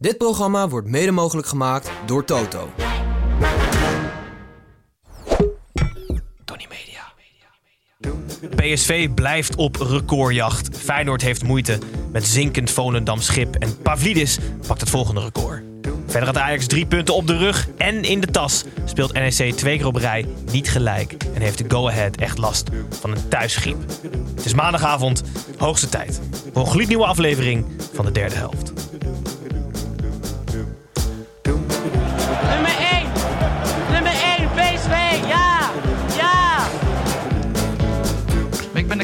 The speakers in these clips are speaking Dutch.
Dit programma wordt mede mogelijk gemaakt door Toto. Tony Media. PSV blijft op recordjacht. Feyenoord heeft moeite met zinkend Volendam schip. En Pavlidis pakt het volgende record. Verder had Ajax drie punten op de rug en in de tas. Speelt NEC twee keer op rij niet gelijk. En heeft de go-ahead echt last van een thuisgriep. Het is maandagavond, hoogste tijd. Voor een gloednieuwe aflevering van de derde helft.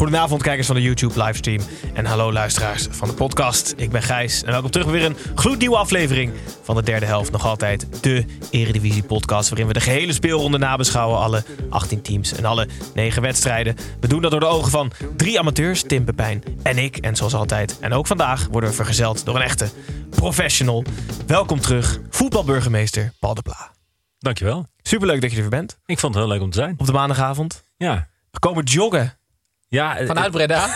Goedenavond kijkers van de YouTube livestream en hallo luisteraars van de podcast. Ik ben Gijs en welkom terug bij weer een gloednieuwe aflevering van de derde helft. Nog altijd de Eredivisie podcast waarin we de gehele speelronde nabeschouwen. Alle 18 teams en alle 9 wedstrijden. We doen dat door de ogen van drie amateurs, Tim Pepijn en ik. En zoals altijd en ook vandaag worden we vergezeld door een echte professional. Welkom terug, voetbalburgemeester Paul de Pla. Dankjewel. Superleuk dat je er weer bent Ik vond het heel leuk om te zijn. op de maandagavond. Ja. We komen joggen. Ja, eh, Vanuit Breda.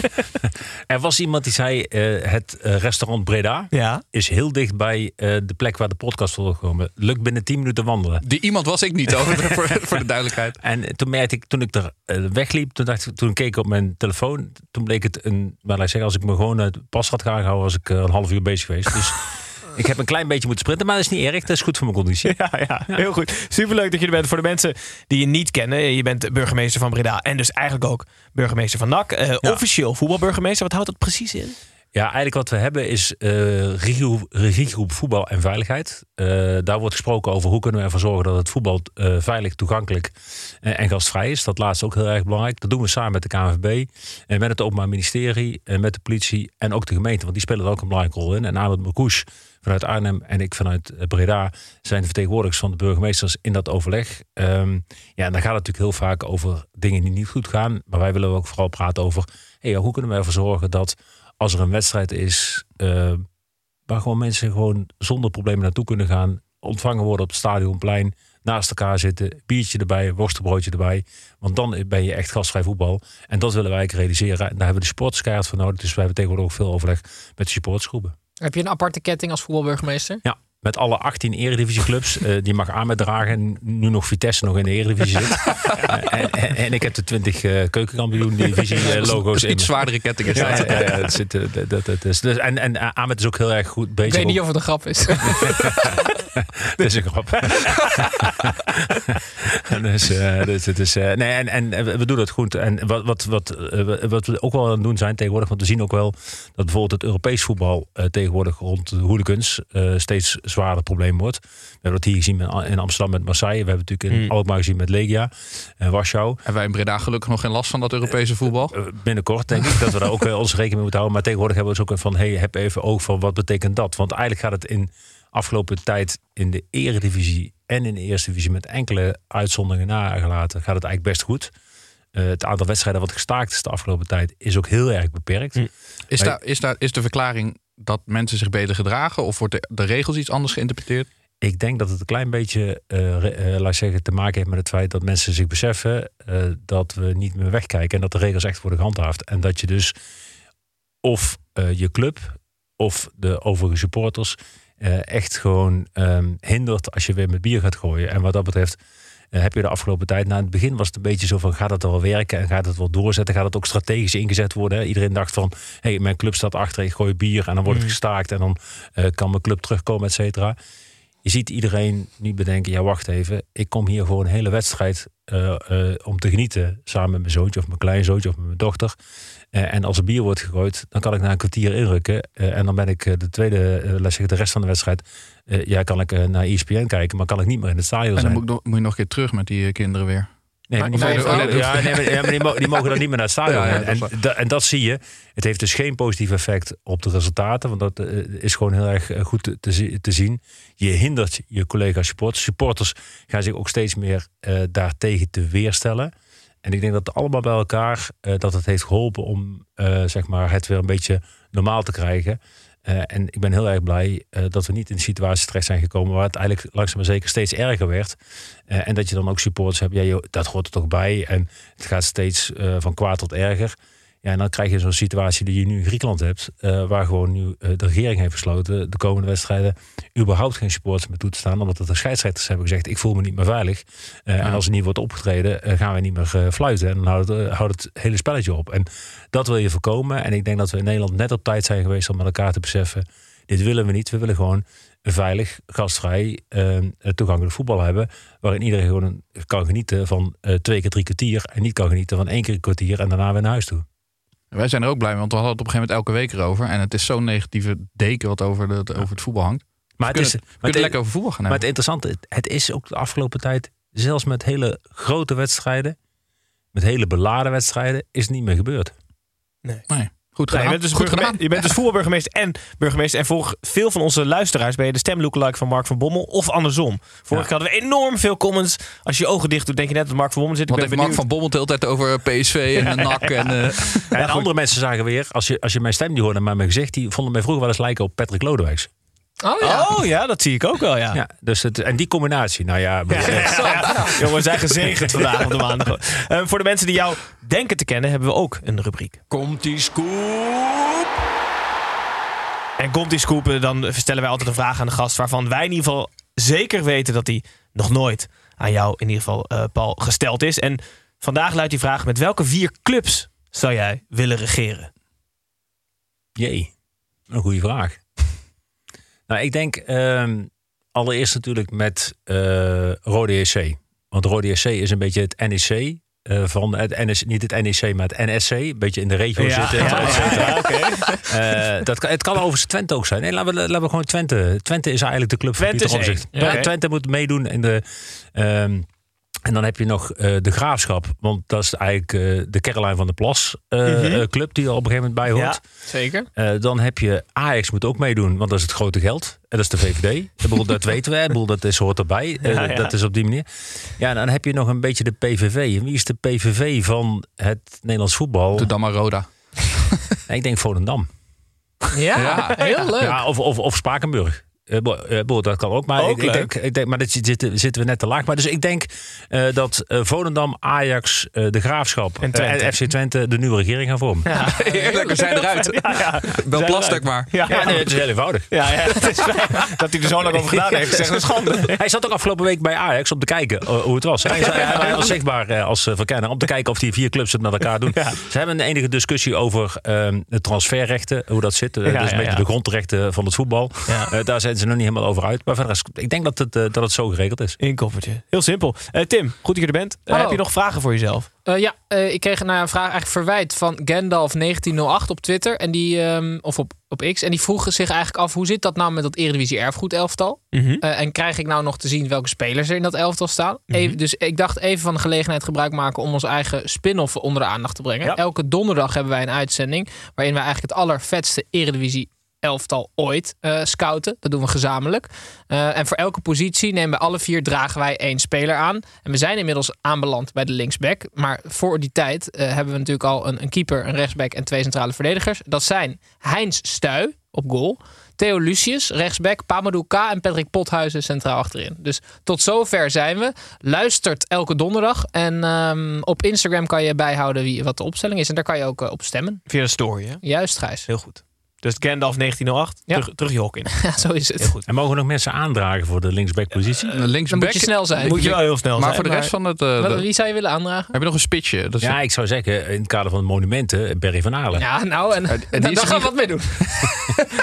er was iemand die zei: eh, het eh, restaurant Breda Ja. is heel dicht bij eh, de plek waar de podcast wordt komen. Lukt binnen 10 minuten wandelen. Die iemand was ik niet, hoor, voor, voor de duidelijkheid. En toen merkte ik, toen ik er eh, wegliep, toen, dacht ik, toen keek ik op mijn telefoon, toen bleek het een, maar laat ik zeggen, als ik me gewoon het pas had gehouden, was ik eh, een half uur bezig geweest. Dus ik heb een klein beetje moeten sprinten, maar dat is niet erg. Dat is goed voor mijn conditie. Ja, ja, heel goed. Superleuk dat je er bent. Voor de mensen die je niet kennen, je bent burgemeester van Breda en dus eigenlijk ook burgemeester van NAC. Eh, Officieel voetbalburgemeester. Wat houdt dat precies in? Ja, eigenlijk wat we hebben is eh regiegroep, regiegroep voetbal en veiligheid. Eh, daar wordt gesproken over hoe kunnen we ervoor zorgen dat het voetbal veilig, toegankelijk en gastvrij is. Dat laatste ook heel erg belangrijk. Dat doen we samen met de KNVB, en met het Openbaar Ministerie, en met de politie en ook de gemeente. Want die spelen er ook een belangrijke rol in. En Ahmed Marcouch vanuit Arnhem en ik vanuit eh, Breda zijn de vertegenwoordigers van de burgemeesters in dat overleg. Ehm, ja, en dan gaat het natuurlijk heel vaak over dingen die niet goed gaan. Maar wij willen ook vooral praten over hey, hoe kunnen we ervoor zorgen dat als er een wedstrijd is eh, waar gewoon mensen gewoon zonder problemen naartoe kunnen gaan, ontvangen worden op het stadionplein, naast elkaar zitten, biertje erbij, worstenbroodje erbij. Want dan ben je echt gastvrij voetbal. En dat willen wij realiseren. En daar hebben we de supporterskaart voor nodig. Dus wij hebben tegenwoordig ook veel overleg met de supportersgroepen. Heb je een aparte ketting als voetbalburgemeester? Ja, met alle 18 eredivisieclubs. eh die mag aan met dragen. Nu nog Vitesse nog in de eredivisie zit. Eh, en, en, en ik heb de 20 eh keukenkampioen divisie eh, logo's in. Iets zwaardere ketting is Ja, dat. ja, ja, dat zit, eh, dat, dat, dat is, dus, en, en Ahmed is ook heel erg goed bezig. Ik weet niet op- of het een grap is. Dat is een grap. En dus, eh, dus het is, eh, nee, en, en we doen dat goed. En wat, wat, wat, eh, wat we ook wel aan het doen zijn tegenwoordig, want we zien ook wel dat bijvoorbeeld het Europees voetbal eh, tegenwoordig rond de hooligans eh, steeds zwaarder probleem wordt. We hebben dat hier gezien in Amsterdam met Marseille. We hebben natuurlijk in Hmm. Alkmaar gezien met Legia en Warschau. En wij in Breda gelukkig nog geen last van dat Europese voetbal. Eh, binnenkort denk ik dat we daar ook eh, onze rekening mee moeten houden. Maar tegenwoordig hebben we dus ook van, hey, heb even oog van wat betekent dat? Want eigenlijk gaat het in afgelopen tijd in de eredivisie en in de eerste divisie met enkele uitzonderingen nagelaten, gaat het eigenlijk best goed. Eh, het aantal wedstrijden wat gestaakt is de afgelopen tijd is ook heel erg beperkt. Hm. Is, daar, is, daar, is de verklaring dat mensen zich beter gedragen? Of wordt de, de regels iets anders geïnterpreteerd? Ik denk dat het een klein beetje, ik zeggen, te maken heeft met het feit dat mensen zich beseffen eh, dat we niet meer wegkijken en dat de regels echt worden gehandhaafd. En dat je dus of je club of de overige supporters echt gewoon ehm, hindert als je weer met bier gaat gooien. En wat dat betreft heb je de afgelopen tijd, na het begin was het een beetje zo van gaat het wel werken en gaat het wel doorzetten, gaat het ook strategisch ingezet worden. hè? Iedereen dacht van, hé, hey, mijn club staat achter, ik gooi bier en dan wordt het Mm. gestaakt en dan eh, kan mijn club terugkomen, et cetera. je ziet iedereen nu bedenken, ja wacht even, ik kom hier gewoon een hele wedstrijd eh, eh, om te genieten. Samen met mijn zoontje of mijn kleinzoontje of met mijn dochter. Eh, en als er bier wordt gegooid, dan kan ik na een kwartier inrukken. Eh, en dan ben ik eh, de tweede, les de rest van de wedstrijd, eh, ja kan ik eh, naar ESPN kijken, maar kan ik niet meer in het stadion En zijn. dan moet, moet je nog een keer terug met die eh, kinderen weer. Nee, Maar- die nee, mogen, oh, nee, ja, nee, maar, ja, maar die, mo- die mogen dan niet meer naar het stadion. Ja, ja, en, dat en, da- en dat zie je. Het heeft dus geen positief effect op de resultaten. Want dat is gewoon heel erg goed te, te, zi- te zien. Je hindert je collega's supporters. Supporters gaan zich ook steeds meer daartegen te weerstellen. En ik denk dat allemaal bij elkaar dat het heeft geholpen om zeg maar het weer een beetje normaal te krijgen. Eh, en ik ben heel erg blij eh, dat we niet in de situatie terecht zijn gekomen waar het eigenlijk langzaam maar zeker steeds erger werd. Eh, en dat je dan ook supporters hebt, ja, dat hoort er toch bij. En het gaat steeds van kwaad tot erger. Ja, en dan krijg je zo'n situatie die je nu in Griekenland hebt, eh, waar gewoon nu eh, de regering heeft besloten de komende wedstrijden überhaupt geen supporters meer toe te staan, omdat de scheidsrechters hebben gezegd, ik voel me niet meer veilig. Eh, En als er niet wordt opgetreden, gaan we niet meer fluiten. En dan houdt het, houdt het hele spelletje op. En dat wil je voorkomen. En ik denk dat we in Nederland net op tijd zijn geweest om met elkaar te beseffen, dit willen we niet. We willen gewoon een veilig, gastvrij, eh, toegankelijk voetbal hebben. Waarin iedereen gewoon kan genieten van twee keer drie kwartier. En niet kan genieten van één keer een kwartier en daarna weer naar huis toe. Wij zijn er ook blij mee, want we hadden het op een gegeven moment elke week erover. En het is zo'n negatieve deken wat over, de, over het voetbal hangt. Maar we het is, kunnen, we maar kunnen het- lekker over voetbal gaan Maar het interessante, het- het is ook de afgelopen tijd, zelfs met hele grote wedstrijden, met hele beladen wedstrijden, is het niet meer gebeurd. Goed Nee, gedaan. je bent dus, Goed gedaan. je bent dus en burgemeester. En voor veel van onze luisteraars ben je de stemlookalike van Mark van Bommel. Of andersom. Vorige keer hadden we enorm veel comments. Als je je ogen dicht doet, denk je net dat Mark van Bommel zit. Ik Want ben Mark van Bommel de hele tijd over PSV en de NAC. En, eh, en andere mensen zagen weer, als je, als je mijn stem niet hoorde, maar mijn gezicht, die vonden mij vroeger wel eens lijken op Patrick Lodewijks. Oh ja. Oh ja, dat zie ik ook wel, ja. Ja, dus het, en die combinatie, nou ja, Ja, ja. Jongens, we zijn gezegend vandaag op de maandag. Eh, voor de mensen die jou denken te kennen, hebben we ook een rubriek. Komt die scoop? En komt die scoop, eh, dan stellen wij altijd een vraag aan de gast... waarvan wij in ieder geval zeker weten dat die nog nooit aan jou in ieder geval, eh, Paul, gesteld is. En vandaag luidt die vraag, met welke vier clubs zou jij willen regeren? Jee, een goede vraag. Nou, ik denk ehm, allereerst natuurlijk met eh Rode JC. Want Rode JC is een beetje het NEC eh, van het NS, niet het NEC, maar het NSC. Een beetje in de regio zitten. dat het kan overigens Twente ook zijn. Nee, laten we, laten we gewoon Twente. Twente is eigenlijk de club Twente van Pieter. Omtzigt. Oké. Twente moet meedoen in de... ehm, en dan heb je nog eh, de Graafschap. Want dat is eigenlijk eh, de Caroline van der Plas eh, Mhm. club die er op een gegeven moment bij hoort. Ja. Zeker. Eh, dan heb je Ajax moet ook meedoen, want dat is het grote geld. En dat is de VVD. Bedoel, dat weten we. Bedoel, dat is, hoort erbij. Ja, ja. Dat is op die manier. Ja, en dan heb je nog een beetje de PVV. En wie is de PVV van het Nederlands voetbal? Doe dan maar Roda. Nee, ik denk Volendam. Ja, Ja. heel leuk. Ja, of, of, of Spakenburg. Eh, bo- eh, dat kan ook, maar Ook ik, ik denk, ik denk, maar dat zitten, zitten we net te laag. Maar dus ik denk eh, dat Volendam, Ajax, de Graafschap En Twente. FC Twente de nieuwe regering gaan vormen. Ja, Heerlijk, we zijn eruit. Ja, ja. Wel Zijn plastic eruit. maar. Ja, nee, het is heel eenvoudig. Ja, het is dat hij er zo lang over gedaan heeft. Gezegd, een schande. Hij zat ook afgelopen week bij Ajax om te kijken hoe het was. Hij, was zichtbaar als verkenner om te kijken of die vier clubs het met elkaar doen. Ze hebben een enige discussie over ehm, de transferrechten, hoe dat zit. Dus een beetje de grondrechten van het voetbal. Daar zijn ze nog niet helemaal over uit. Maar verder is, ik denk dat het, eh, dat het zo geregeld is. Inkoppertje. Heel simpel. Eh, Tim, goed dat je er bent. Eh, heb je nog vragen voor jezelf? Eh, ja, eh, ik kreeg nou, een vraag, eigenlijk verwijt van Gandalf1908 op Twitter. En die, ehm, of op, op X. En die vroegen zich eigenlijk af, hoe zit dat nou met dat Eredivisie erfgoed elftal? Mhm. Eh, en krijg ik nou nog te zien welke spelers er in dat elftal staan? Even, dus ik dacht even van de gelegenheid gebruik maken om ons eigen spin-off onder de aandacht te brengen. Ja. Elke donderdag hebben wij een uitzending waarin wij eigenlijk het allervetste Eredivisie elftal ooit eh, scouten. Dat doen we gezamenlijk. Eh, en voor elke positie nemen we alle vier dragen wij één speler aan. En we zijn inmiddels aanbeland bij de linksback. Maar voor die tijd eh, hebben we natuurlijk al een, een keeper, een rechtsback en twee centrale verdedigers. Dat zijn Heinz Stuy op goal. Theo Lucius, rechtsback, Pamadou K en Patrick Pothuizen centraal achterin. Dus tot zover zijn we. Luistert elke donderdag. En ehm, op Instagram kan je bijhouden wie, wat de opstelling is. En daar kan je ook op stemmen. Via de story, hè? Juist, Gijs. Heel goed. Dus Gandalf 1908, Ja. terug, terug je hok in. Ja, zo is het. Heel goed. En mogen nog mensen aandragen voor de linksbackpositie? Een linksback. Dan moet je snel zijn. Moet je wel heel snel maar zijn. voor de rest van het... eh, Wat- Wie zou je willen aandragen? heb je nog een spitsje? Is Ja, ik zou zeggen, in het kader van de monumenten, Berry van Aalen. Ja, nou, en, die dan, is gaan we wat mee doen.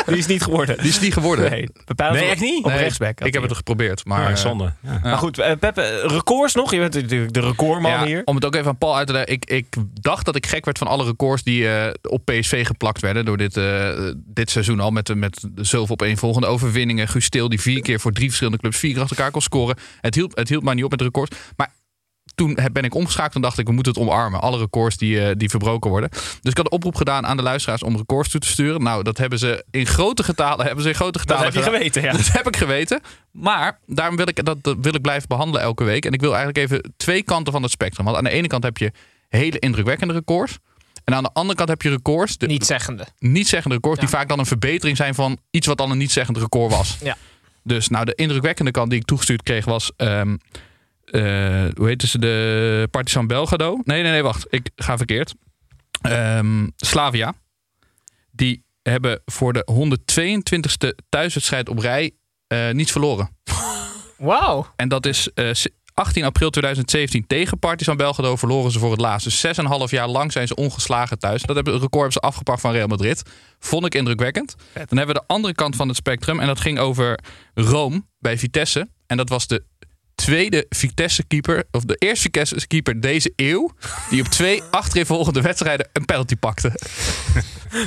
Die is niet geworden. Die is niet geworden. Nee, Nee, echt niet? Op Nee, rechtsback. Ik heb het geprobeerd. Maar, Maar eh, zonde. Ja. Maar goed, Pep, eh, records nog? Je bent natuurlijk de recordman ja, hier. Om het ook even aan Paul uit te leggen. Ik, ik dacht dat ik gek werd van alle records die eh, op PSV geplakt werden. Door dit, eh, dit seizoen al. Met, met zoveel opeenvolgende overwinningen. Guus Til die vier keer voor drie verschillende clubs vier keer achter elkaar kon scoren. Het hield, het hield mij niet op met records. Maar toen ben ik omgeschakeld en dacht ik, we moeten het omarmen. Alle records die, eh, die verbroken worden. Dus ik had een oproep gedaan aan de luisteraars om records toe te sturen. Nou, dat hebben ze in grote getalen, hebben ze in grote Dat getalen heb je gedaan. geweten, ja. Dat heb ik geweten. Maar daarom wil ik, dat, dat wil ik blijven behandelen elke week. En ik wil eigenlijk even twee kanten van het spectrum. Want aan de ene kant heb je hele indrukwekkende records. En aan de andere kant heb je records, de Niet zeggende. niet zeggende records, Ja. die vaak dan een verbetering zijn van iets wat dan een niet zeggend record was. Ja. Dus nou, de indrukwekkende kant die ik toegestuurd kreeg was. eh, hoe heette ze? De Partizan Belgrado. Nee, nee, nee, wacht. Ik ga verkeerd. Ehm, Slavia. Die hebben voor de 122ste thuiswedstrijd op rij eh, niets verloren. Wauw. En dat is eh, 18 april 2017 tegen Partizan Belgrado verloren ze voor het laatst. Dus 6,5 jaar lang zijn ze ongeslagen thuis. Dat hebben, record hebben ze afgepakt van Real Madrid. Vond ik indrukwekkend. Dan hebben we de andere kant van het spectrum. En dat ging over Rome bij Vitesse. En dat was de tweede Vitesse-keeper, of de eerste Vitesse-keeper deze eeuw... die op twee achtereenvolgende wedstrijden een penalty pakte.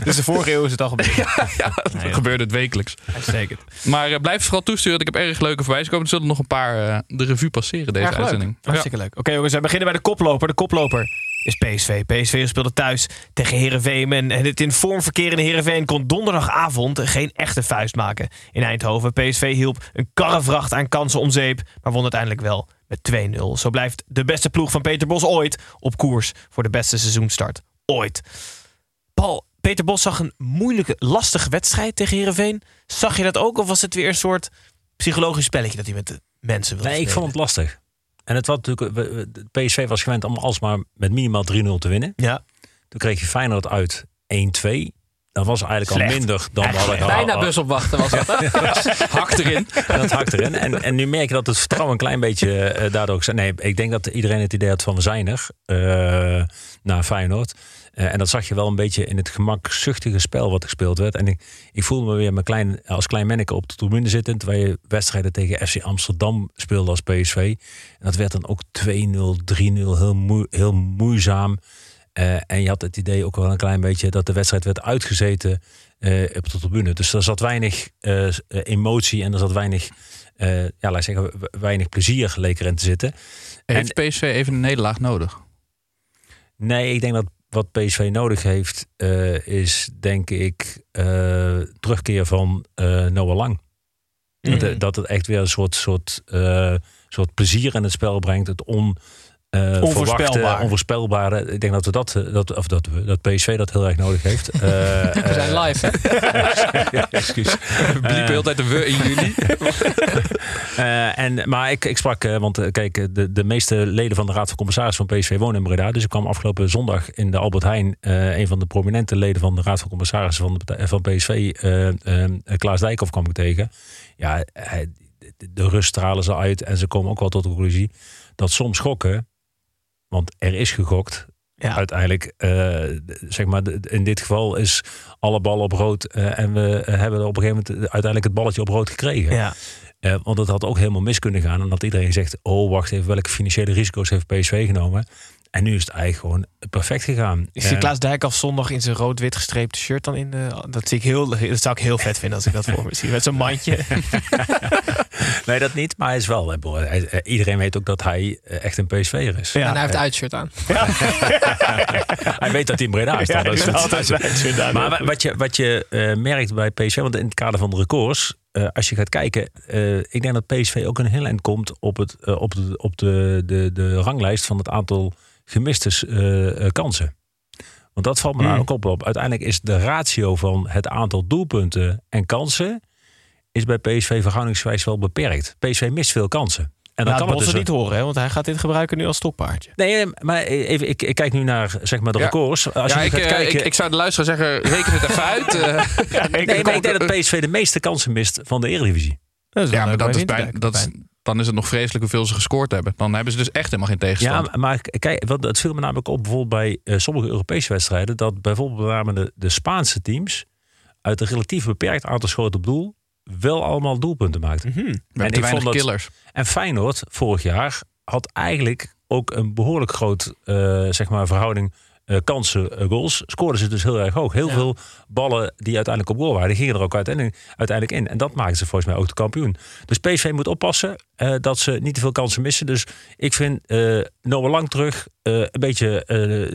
Dus de vorige eeuw is het al gebeurd. ja, dat gebeurde het wekelijks. Uitstekend. Maar eh, blijf vooral toesturen. want Ik heb erg leuke voorbij komen. Er zullen nog een paar eh, de revue passeren deze Erg leuk. uitzending. Ja. Hartstikke leuk. Oké jongens, we beginnen bij de koploper. De koploper is PSV. PSV speelde thuis tegen Heerenveen. En het in vorm verkerende Heerenveen kon donderdagavond geen echte vuist maken in Eindhoven. PSV hielp een karrevracht aan kansen om zeep, maar won uiteindelijk wel met 2-0. Zo blijft de beste ploeg van Peter Bos ooit op koers voor de beste seizoenstart ooit. Paul, Peter Bos zag een moeilijke, lastige wedstrijd tegen Heerenveen. Zag je dat ook of was het weer een soort psychologisch spelletje dat hij met de mensen wilde Nee, ik vond het lastig. En het was natuurlijk, PSV was gewend om alsmaar met minimaal 3-0 te winnen. Ja. Toen kreeg je Feyenoord uit 1-2. Dat was eigenlijk Slecht. al minder dan we hadden Bijna bus opwachten was dat. hè? Hak erin. En dat hakt erin. En, en nu merk je dat het vertrouwen een klein beetje eh, daardoor... Nee, ik denk dat iedereen het idee had van we zijn er. eh, naar Feyenoord. Eh, en dat zag je wel een beetje in het gemakzuchtige spel wat gespeeld werd. En ik, ik voelde me weer mijn klein, als klein manneke op de tribune zitten. Terwijl je wedstrijden tegen FC Amsterdam speelde als PSV. En dat werd dan ook 2-0, 3-0. Heel, moe, heel moeizaam. Eh, en je had het idee ook wel een klein beetje dat de wedstrijd werd uitgezeten eh, op de tribune. Dus er zat weinig emotie en er zat weinig, ja, laat zeggen, we- weinig plezier leek erin te zitten. Heeft PSV even een nederlaag nodig? Nee, ik denk dat wat PSV nodig heeft, eh, is denk ik eh, terugkeer van eh Noah Lang. Dat, het- dat het echt weer een soort, soort, soort plezier in het spel brengt. Het on, eh, Onvoorspelbaar. verwachte, onvoorspelbare. Ik denk dat, we dat, eh, dat, of dat, we, dat PSV dat heel erg nodig heeft. Eh, We zijn live, hè? Excuus. We bliepen heel tijd de we in juli. Eh, en, maar ik, ik sprak, eh, want eh, kijk, eh, de, de meeste leden van de Raad van Commissarissen van PSV wonen in Breda. Dus ik kwam afgelopen zondag in de Albert Heijn, eh, een van de prominente leden van de Raad van Commissarissen van, de, van PSV, eh, eh, Klaas Dijkhoff, kwam ik tegen. Ja, hij, de, de rust stralen ze uit en ze komen ook wel tot de conclusie dat soms gokken, want er is gegokt. Ja. Uiteindelijk, eh, zeg maar, in dit geval is alle bal op rood. eh, en we hebben op een gegeven moment uiteindelijk het balletje op rood gekregen. Ja. Eh, want het had ook helemaal mis kunnen gaan. En dat iedereen zegt, oh wacht even, welke financiële risico's heeft PSV genomen? En nu is het eigenlijk gewoon perfect gegaan. Is die Eh, Klaas Dijkhoff zondag in zijn rood-wit gestreepte shirt dan in de... Dat, zie ik heel, dat zou ik heel vet vinden als ik dat voor me zie. Met zo'n mandje. nee, dat niet. Maar hij is wel. eh, eh, iedereen weet ook dat hij eh, echt een PSV'er is. Ja. En hij heeft uitshirt aan. hij weet dat hij in Breda staat. Ja, dat is altijd. Maar wa- wat je, wat je eh, merkt bij PSV, want in het kader van de records, eh, als je gaat kijken, eh, ik denk dat PSV ook een heel eind komt op, het, eh, op, de, op de, de, de ranglijst van het aantal gemiste kansen. Want dat valt me nou Hmm. ook op, op. Uiteindelijk is de ratio van het aantal doelpunten en kansen is bij PSV verhoudingsgewijs wel beperkt. PSV mist veel kansen. En Laat kan het Bos dus het niet horen, hè? want hij gaat dit gebruiken nu als stokpaardje. Nee, maar even, ik, ik kijk nu naar zeg maar, de Ja. records. Als ja, je ik, gaat eh, kijken, ik, ik zou de luisteraar zeggen, reken het even uit. eh. nee, maar ik denk dat PSV de meeste kansen mist van de Eredivisie. Dat is ja, maar dat is bij, dat is, dan is het nog vreselijk hoeveel ze gescoord hebben. Dan hebben ze dus echt helemaal geen Ja, tegenstand. maar kijk, wat, het viel me namelijk op bijvoorbeeld bij eh, sommige Europese wedstrijden. Dat bijvoorbeeld met name de, de Spaanse teams uit een relatief beperkt aantal schoten op doel wel allemaal doelpunten maakten. Mhm. We en hebben te ik vond dat- killers. En Feyenoord vorig jaar had eigenlijk ook een behoorlijk groot eh, zeg maar, verhouding eh, kansen, eh, goals. Scoorden ze dus heel erg hoog. Heel veel ballen die uiteindelijk op goal waren, die gingen er ook uiteindelijk, uiteindelijk in. En dat maakte ze volgens mij ook de kampioen. Dus PSV moet oppassen eh, dat ze niet te veel kansen missen. Dus ik vind Noah Lang terug een beetje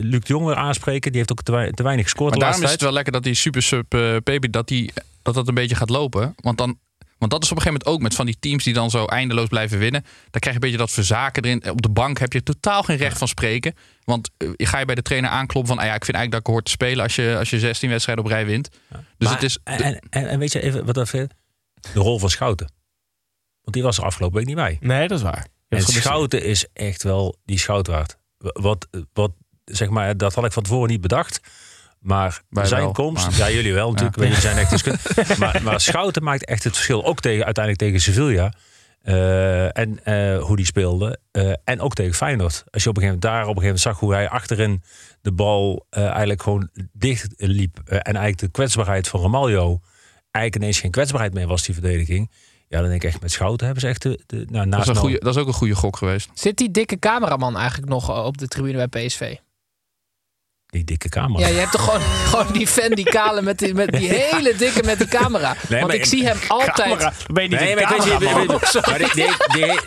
Luc de Jong weer aanspreken. Die heeft ook te, wei- te weinig gescoord Maar daarom is het wel lekker dat die super sub Pepe, dat, die, dat dat een beetje gaat lopen. Want, dan, want dat is op een gegeven moment ook met van die teams die dan zo eindeloos blijven winnen. Dan krijg je een beetje dat verzaken erin. Op de bank heb je totaal geen recht van spreken. Want eh, ga je bij de trainer aankloppen van... Ah ja, ik vind eigenlijk dat ik hoort te spelen als je, als je 16 wedstrijden op rij wint. Dus Maar- het is... en, en, en, en weet je even wat dat vind? De rol van Schouten. Want die was er afgelopen week niet bij. Nee, dat is waar. En. Schouten is echt wel die schout waard. Wat, wat, zeg maar, dat had ik van tevoren niet bedacht. Maar Wij zijn wel, komst, maar- ja jullie wel natuurlijk, Ja. jullie zijn echt deskundigen. maar, maar Schouten maakt echt het verschil. Ook tegen, uiteindelijk tegen Sevilla. Eh, en eh, hoe die speelde. Eh, en ook tegen Feyenoord. Als je op een gegeven moment daar op een gegeven moment zag hoe hij achterin de bal eh, eigenlijk gewoon dicht liep. en eigenlijk de kwetsbaarheid van Ramaljo eigenlijk ineens geen kwetsbaarheid meer was, die verdediging. Ja, dan denk ik echt met Schouten hebben ze echt de, de nou, Dat naast is, een goede, dat is ook een goede gok geweest. Zit die dikke cameraman eigenlijk nog op de tribune bij PSV? Die dikke kamer. Ja, je hebt toch gewoon, gewoon die fan, die kale met die, met die hele dikke met die camera. Nee, Want ik zie hem altijd... Camera. Ben je niet Nee, een maar ik weet je, maar die, die,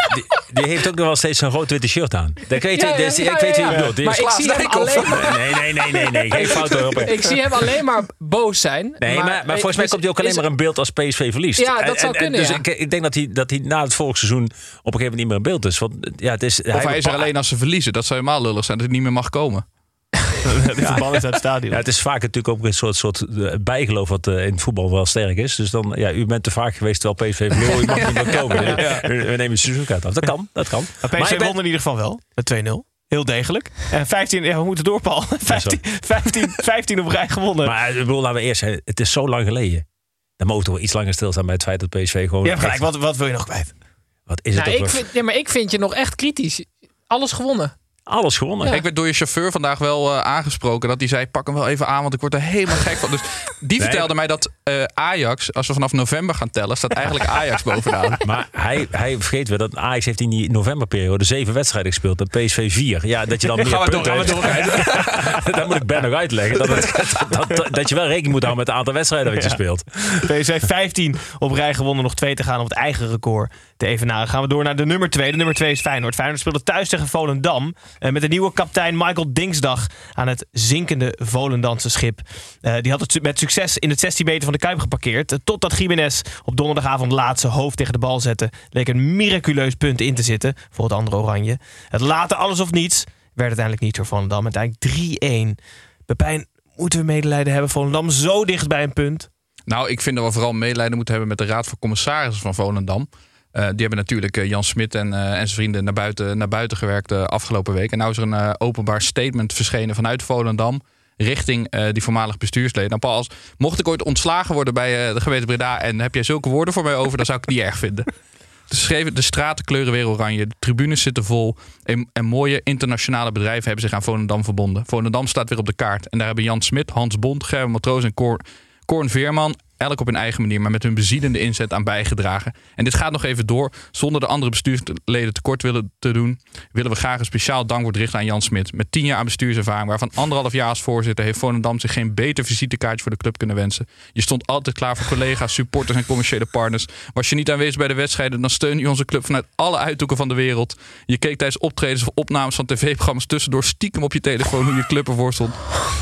die, heeft ook nog wel steeds zo'n rood witte shirt aan. Dat weet je, Ja, ja, dus, ja, ik weet wie bedoelt. Die Maar is ik zie hem alleen maar- Nee, nee, nee, nee, nee. Geen fout erop. Ik zie hem alleen maar boos zijn. Nee, maar, maar volgens mij is- komt hij ook alleen is- maar in beeld als PSV verliest. Ja, dat En- zou en- kunnen, Dus ja. ik, ik denk dat hij, dat hij na het volgende seizoen op een gegeven moment niet meer in beeld is. Want ja, het is Of hij is er alleen als ze verliezen. Dat zou helemaal lullig zijn dat hij niet meer mag komen. Is uit het stadion. Ja, het is vaak natuurlijk ook een soort, soort eh, bijgeloof wat eh, in het voetbal wel sterk is. Dus dan, ja, u bent te vaak geweest terwijl PSV verloor. U mag niet meer komen. We we nemen een seizoenkaart af. Dat kan, dat kan. Maar Maar PSV ben- won in ieder geval wel. Met 2-0. Heel degelijk. En 15, ja, we moeten door, Paul. 15, 15, 15 op rij gewonnen. Maar ik bedoel, laten we eerst zeggen, het is zo lang geleden. Dan mogen we toch wel iets langer stilstaan bij het feit dat PSV gewoon... je hebt gelijk. Wat, wat wil je nog kwijt? Wat is het Nou, ik vind, ja, maar ik vind je nog echt kritisch. Alles gewonnen. Alles gewonnen. Ik werd door je chauffeur vandaag wel eh, aangesproken. Dat hij zei, pak hem wel even aan, want ik word er helemaal gek van. Dus die vertelde mij dat eh, Ajax, als we vanaf november gaan tellen, staat eigenlijk Ajax bovenaan. Maar hij, hij vergeet weer dat Ajax heeft in die novemberperiode zeven wedstrijden gespeeld. En PSV vier. Ja, dat je dan meer Gaan we door, punten gaan we heeft. dat moet ik Ben nog uitleggen. Dat, het- dat, dat, dat je wel rekening moet houden met het aantal wedstrijden dat je speelt. PSV 15 op rij gewonnen. Nog twee te gaan om het eigen record te evenaren. Gaan we door naar de nummer 2. De nummer 2 is Feyenoord. Feyenoord speelde thuis tegen Volendam. eh, met de nieuwe kapitein Michael Dingsdag aan het zinkende Volendamse schip. Eh, die had het met succes in het 16 meter van de Kuip geparkeerd. Eh, totdat Jiménez op donderdagavond laat zijn hoofd tegen de bal zette. Leek een miraculeus punt in te zitten voor het andere oranje. Het later alles of niets werd uiteindelijk niet voor Volendam. Uiteindelijk 3-1. Pepijn, moeten we medelijden hebben? Volendam zo dicht bij een punt. Nou, ik vind dat we vooral medelijden moeten hebben met de Raad van Commissarissen van Volendam. Eh, die hebben natuurlijk eh, Jan Smit en, eh, en zijn vrienden naar buiten, naar buiten gewerkt de afgelopen week. En nou is er een openbaar statement verschenen vanuit Volendam richting die voormalig bestuursleden. Nou, Paul, als, mocht ik ooit ontslagen worden bij de gemeente Breda en heb jij zulke woorden voor mij over, dan zou ik niet erg vinden. Ze schreven, de straten kleuren weer oranje, de tribunes zitten vol en, en mooie internationale bedrijven hebben zich aan Volendam verbonden. Volendam staat weer op de kaart en daar hebben Jan Smit, Hans Bond, Gerben Matroos en Cor, Corn Veerman elk op hun eigen manier, maar met hun bezielende inzet aan bijgedragen. En dit gaat nog even door. Zonder de andere bestuursleden tekort willen te doen, willen we graag een speciaal dankwoord richten aan Jan Smit. Met tien jaar aan bestuurservaring, waarvan anderhalf jaar als voorzitter, heeft Volendam zich geen beter visitekaartje voor de club kunnen wensen. Je stond altijd klaar voor collega's, supporters en commerciële partners. Was je niet aanwezig bij de wedstrijden, dan steun je onze club vanuit alle uithoeken van de wereld. Je keek tijdens optredens of opnames van tv-programma's tussendoor stiekem op je telefoon hoe je club ervoor stond.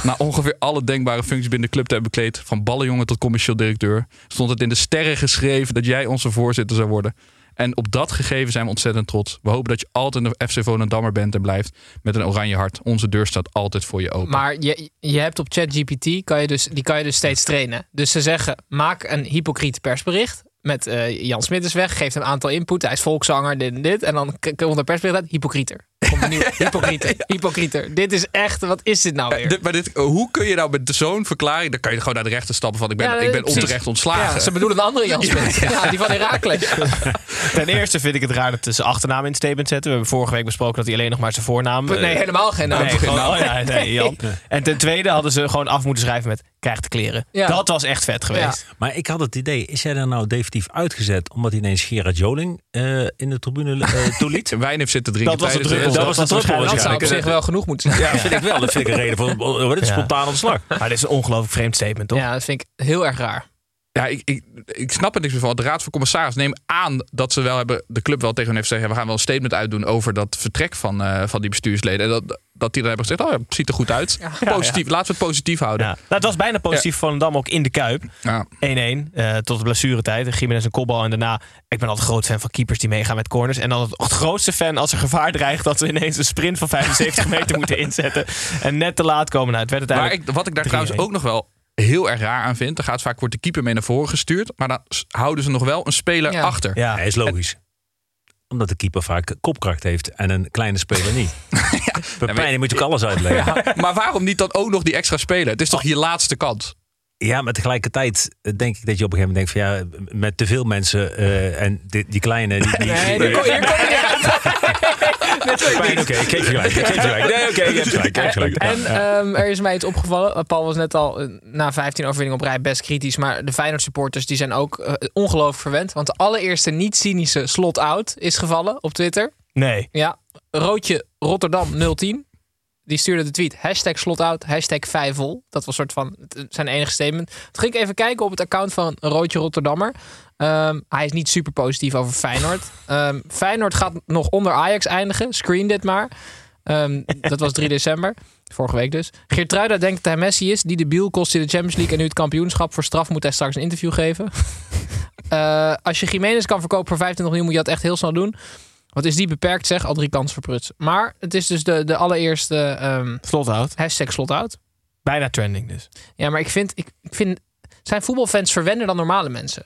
Na ongeveer alle denkbare functies binnen de club te hebben bekleed, van ballenjongen tot commercieel directeur, stond het in de sterren geschreven dat jij onze voorzitter zou worden. En op dat gegeven zijn we ontzettend trots. We hopen dat je altijd een FC Volendammer bent en blijft met een oranje hart. Onze deur staat altijd voor je open. Maar je, je hebt op ChatGPT, kan je dus, die kan je dus steeds trainen. Dus ze zeggen, maak een hypocriet persbericht met eh, Jan Smit is weg, geeft een aantal input. Hij is volkszanger, dit en dit. En dan komt er persbericht uit, hypocrieter. Hypocrieter. Dit is echt, wat is dit nou weer? Dit- maar dit, hoe kun je nou met zo'n verklaring... dan kan je gewoon naar de rechter stappen van... ik ben, Ja, ik ben onterecht ontslagen. Ja, ze bedoelen een andere Jan Smit. Ja, die van Herakles. Ten eerste vind ik het raar dat ze zijn achternaam in het statement zetten. We hebben vorige week besproken dat hij alleen nog maar zijn voornaam... eh, Nee, helemaal geen naam. Nee, gewoon, oh ja, nee, Jan. En ten tweede hadden ze gewoon af moeten schrijven met krijg de kleren. Ja. Dat was echt vet geweest. Maar ik had het idee, is hij er nou definitief uitgezet omdat hij ineens Gerard Joling eh, in de tribune eh toeliet? Wijn heeft zitten drinken. Dat was het druppel. dat was de Dat zou op zich wel genoeg moeten zijn. Ja, dat vind ik wel. Dat vind ik een reden voor oh, dit spontaan ontslag. Maar dit is een ongelooflijk vreemd statement, toch? Ja, dat vind ik heel erg raar. Ja, ik, ik, ik snap er niks meer van. De Raad van Commissaris neemt aan dat ze wel hebben, de club wel tegen hen heeft gezegd: ja, we gaan wel een statement uitdoen over dat vertrek van, eh, van die bestuursleden. En dat, dat die dan hebben gezegd: oh ja, het ziet er goed uit. Positief, Laten we het positief houden. Ja. Nou, het was bijna positief van Dam ook in de Kuip. 1-1 Ja. eh, tot de blessuretijd. Jiménez een kopbal en daarna... Ik ben altijd groot fan van keepers die meegaan met corners. En dan het, het grootste fan als er gevaar dreigt... dat ze ineens een sprint van 75 meter moeten inzetten. En net te laat komen. Nou, het werd Maar uiteindelijk... ik, wat ik daar 3-1. trouwens ook nog wel heel erg raar aan vind. Er gaat vaak wordt de keeper mee naar voren gestuurd. Maar dan houden ze nog wel een speler Ja. achter. ja. Hij is logisch. Omdat de keeper vaak kopkracht heeft en een kleine speler niet. Bij Pijn moet je ook alles uitleggen. Ja. Maar waarom niet dan ook nog die extra speler? Het is toch je laatste kans? maar tegelijkertijd denk ik dat je op een gegeven moment denkt van ja, met te veel mensen eh, en die, die kleine... Die, die, Nee, hier kom hier kom je oké, ik geef je gelijk. Ik geef je gelijk. Nee, oké, je hebt gelijk. Je hebt gelijk. En ehm, er is mij iets opgevallen. Paul was net al eh, na 15 overwinningen op rij best kritisch. Maar de Feyenoord supporters die zijn ook eh, ongelooflijk verwend. Want de allereerste niet-cynische slot-out is gevallen op Twitter. Nee. Ja, Roodje Rotterdam 010. Die stuurde de tweet. Hashtag slotout, hashtag vijfvol. Dat was soort van zijn enige statement. Toen ging ik even kijken op het account van Roodje Rotterdammer. Ehm, hij is niet super positief over Feyenoord. Ehm, Feyenoord gaat nog onder Ajax eindigen. Screen dit maar. Ehm, dat was 3 december. Vorige week dus. Geertruida denkt dat hij Messi is. Die de biel kost in de Champions League en nu het kampioenschap. Voor straf moet hij straks een interview geven. Eh, als je Jiménez kan verkopen voor 25 miljoen, moet je dat echt heel snel doen. Wat is die beperkt, zeg? Al drie kansen voor Pruts. Maar het is dus de, de allereerste ehm Slotout. hashtag slotout. Bijna trending dus. Ja, maar ik vind, ik, ik vind... Zijn voetbalfans verwennen dan normale mensen?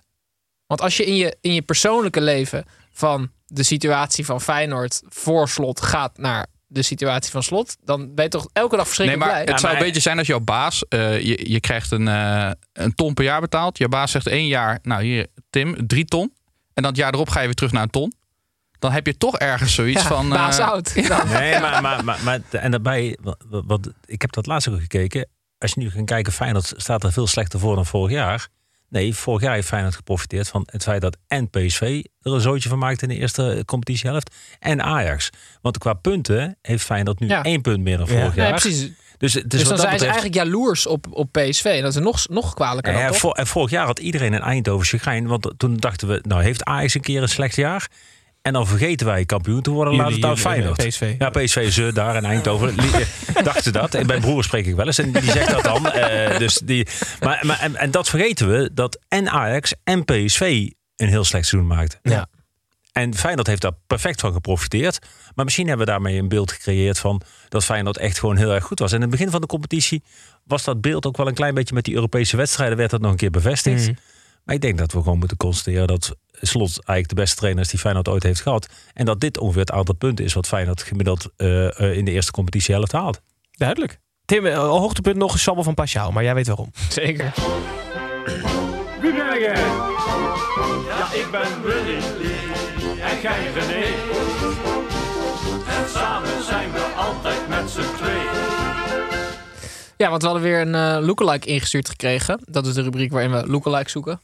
Want als je in je, in je persoonlijke leven van de situatie van Feyenoord voor slot gaat naar de situatie van slot, dan ben je toch elke dag Nee, verschrikkelijk maar blij. het zou maar- een beetje zijn als jouw baas, eh, je, je krijgt een, eh, een ton per jaar betaald. Je baas zegt één jaar, nou hier Tim, drie ton. En dan het jaar erop ga je weer terug naar een ton. Dan heb je toch ergens zoiets Ja, van... baas eh, oud. Nee, maar, maar, maar, maar en daarbij, wat, wat, ik heb dat laatst ook gekeken. Als je nu gaat kijken, Feyenoord staat er veel slechter voor dan vorig jaar. Nee, vorig jaar heeft Feyenoord geprofiteerd van het feit dat en PSV er een zootje van maakte in de eerste competitiehelft. En Ajax. Want qua punten heeft Feyenoord nu Ja. één punt meer dan vorig Ja. jaar. Precies. Dus, het is Dus dan dat zijn ze eigenlijk jaloers op, op PSV. En dat is nog, nog kwalijker Ja, dan, ja, toch? vor- en vorig jaar had iedereen een Eindhoven chagrijn. Want toen dachten we, nou heeft Ajax een keer een slecht jaar. En dan vergeten wij kampioen te worden. Laat het nou Feyenoord. eh, PSV. Ja, PSV ze daar in Eindhoven. Eh, dachten dat. En mijn broer spreek ik wel eens. En die zegt dat dan. Eh, dus die, maar, maar, en, en dat vergeten we. Dat en Ajax en PSV een heel slecht seizoen maakten. Ja. En Feyenoord heeft daar perfect van geprofiteerd. Maar misschien hebben we daarmee een beeld gecreëerd van dat Feyenoord echt gewoon heel erg goed was. En in het begin van de competitie was dat beeld ook wel een klein beetje met die Europese wedstrijden werd dat nog een keer bevestigd. Mhm. Maar ik denk dat we gewoon moeten constateren dat Slot eigenlijk de beste trainer is die Feyenoord ooit heeft gehad. En dat dit ongeveer het aantal punten is wat Feyenoord gemiddeld eh, eh, in de eerste competitiehelft haalt. Duidelijk. Tim, eh, hoogtepunt nog een sabbel van Pashao, maar jij weet waarom. Zeker. Wie ben jij? Ja, ik ben Willy en jij René. En samen zijn we altijd met z'n tweeën. Ja, want we hadden weer een eh, lookalike ingestuurd gekregen. Dat is de rubriek waarin we lookalike zoeken.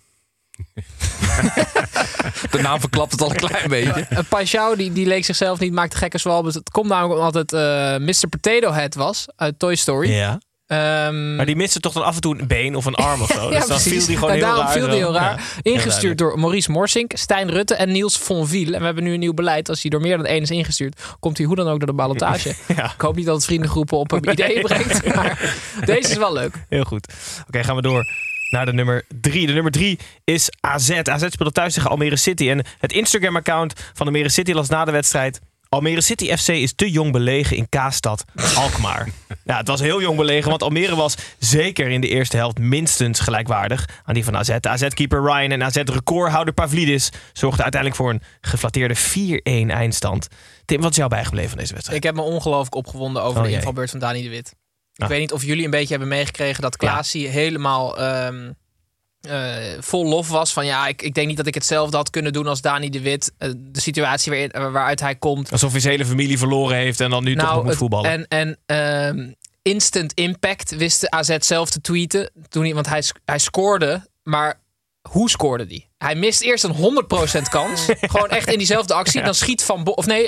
De naam verklapt het al een klein beetje. Uh, Pashao, die, die leek zichzelf niet, maakte gekke zwalbes. Het komt namelijk omdat het eh Mr. Potato Head was uit Toy Story. Ja. Ehm, Maar die miste toch dan af en toe een been of een arm of zo. ja, dus dan precies. viel die gewoon en heel daarom raar. viel die heel raar. Ja. Ingestuurd door Maurice Morsink, Stijn Rutte en Niels Fonville. En we hebben nu een nieuw beleid. Als hij door meer dan één is ingestuurd, komt hij hoe dan ook door de ballotage. Ja. Ik hoop niet dat het vriendengroepen op een ideeën brengt. Maar deze is wel leuk. Heel goed. Oké, gaan we door naar de nummer drie. De nummer drie is AZ. AZ speelde thuis tegen Almere City. En het Instagram-account van Almere City las na de wedstrijd... Almere City FC is te jong belegen in Kaastad, Alkmaar. ja, het was heel jong belegen, want Almere was zeker in de eerste helft minstens gelijkwaardig aan die van AZ. AZ-keeper Ryan en AZ-recordhouder Pavlidis zorgden uiteindelijk voor een geflatteerde 4-1 eindstand. Tim, wat is jou bijgebleven van deze wedstrijd? Ik heb me ongelooflijk opgewonden over Oh, de invalbeurt van Dani de Wit. Ik Ah. weet niet of jullie een beetje hebben meegekregen dat Klaasie helemaal eh, vol lof was. Van ja, ik, ik denk niet dat ik hetzelfde had kunnen doen als Dani de Wit. Eh, de situatie eh, waaruit hij komt. Alsof hij zijn hele familie verloren heeft en dan nu toch nog moet voetballen. En, en ehm, instant impact wist de AZ zelf te tweeten. Toen hij, want hij, hij scoorde, maar hoe scoorde die? Hij mist eerst een 100% kans. Gewoon echt in diezelfde actie. Dan schiet Van Bo of nee,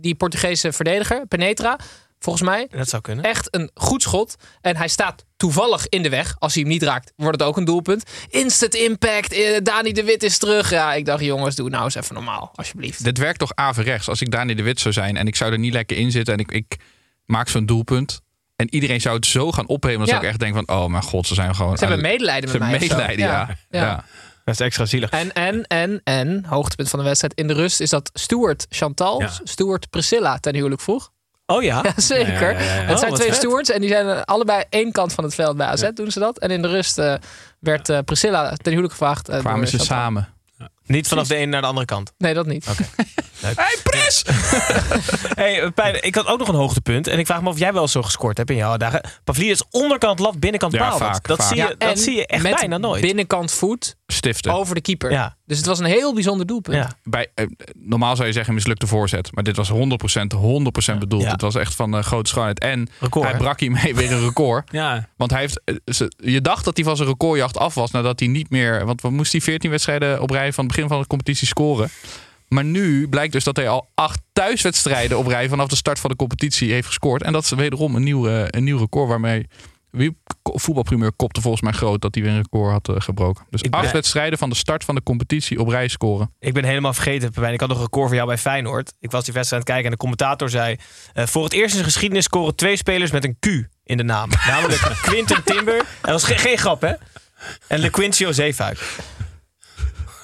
die Portugese verdediger, Penetra, volgens mij. Dat zou kunnen. Echt een goed schot. En hij staat toevallig in de weg. Als hij hem niet raakt, wordt het ook een doelpunt. Instant impact. eh, Dani de Wit is terug. Ja, ik dacht, jongens, doe nou eens even normaal, alsjeblieft. Dit werkt toch averechts. Als ik Dani de Wit zou zijn en ik zou er niet lekker in zitten en ik, ik maak zo'n doelpunt. En iedereen zou het zo gaan ophemen. Dan zou Ja. ik echt denken van, oh mijn god, ze zijn gewoon... Ze hebben medelijden Ze met mij. medelijden, ja. ja. ja. Dat is extra zielig. En, en, en, en, hoogtepunt van de wedstrijd in de rust is dat Stuart Chantal, Ja. Stuart Priscilla ten huwelijk vroeg. Oh ja? Ja, zeker. Ja, ja, ja, ja. Het Oh, zijn wat twee vet. stewards en die zijn eh, allebei één kant van het veld bij AZ doen ze dat. En in de rust eh, werd eh, Priscilla ten huwelijk gevraagd. eh, Kwamen ze samen. Niet vanaf de ene naar de andere kant. Nee, dat niet. Hey, Pris! Hey, Pijn, ik had ook nog een hoogtepunt. En ik vraag me of jij wel zo gescoord hebt in jouw dagen. Pavlidis onderkant lat, binnenkant Ja, paal. vaak, dat vaak. zie je, dat en zie je echt met bijna nooit. binnenkant voet Stiften. over de keeper. Ja. Dus het was een heel bijzonder doelpunt. Ja. Bij, eh, normaal zou je zeggen mislukte voorzet. Maar dit was 100%, 100% bedoeld. Ja. Het was echt van eh, grote schoonheid. En Record, hij hè? brak hiermee weer een record. Ja, Want hij heeft, eh, je dacht dat hij van zijn recordjacht af was nadat hij niet meer. Want wat moest hij 14 wedstrijden op rij van het begin van de competitie scoren? Maar nu blijkt dus dat hij al acht thuiswedstrijden op rij vanaf de start van de competitie heeft gescoord. En dat is wederom een nieuw, een nieuw record waarmee. Wie, voetbalprimeur kopte volgens mij groot dat hij weer een record had eh, gebroken. Dus Ik acht ben- wedstrijden van de start van de competitie op rij scoren. Ik ben helemaal vergeten, Pepijn. Ik had nog een record voor jou bij Feyenoord. Ik was die wedstrijd aan het kijken en de commentator zei... eh, voor het eerst in zijn geschiedenis scoren twee spelers met een Q in de naam. Namelijk Quinten Timber. En dat was geen, geen grap, hè? En LeQuincio Zeefuik.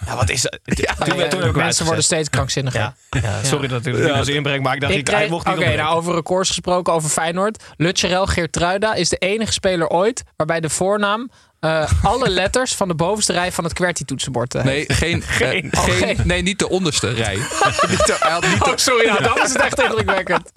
Ja, wat is dat? Ja, toen, ja, toen heb ik hem mensen uitgezet. worden steeds krankzinniger. Ja, ja, sorry dat ik als inbreng, maar ik dacht, Ik ik, hij kreeg- mocht Oké, niet ontbreken. nou over records gesproken, over Feyenoord. Lutcherel Geertruida is de enige speler ooit waarbij de voornaam eh, alle letters van de bovenste rij van het QWERTY-toetsenbord eh, Nee, geen, Geen. eh, Oh, geen, geen. nee, niet de onderste rij. niet de, hij had niet de- Oh, sorry, nou, dan is het echt indrukwekkend.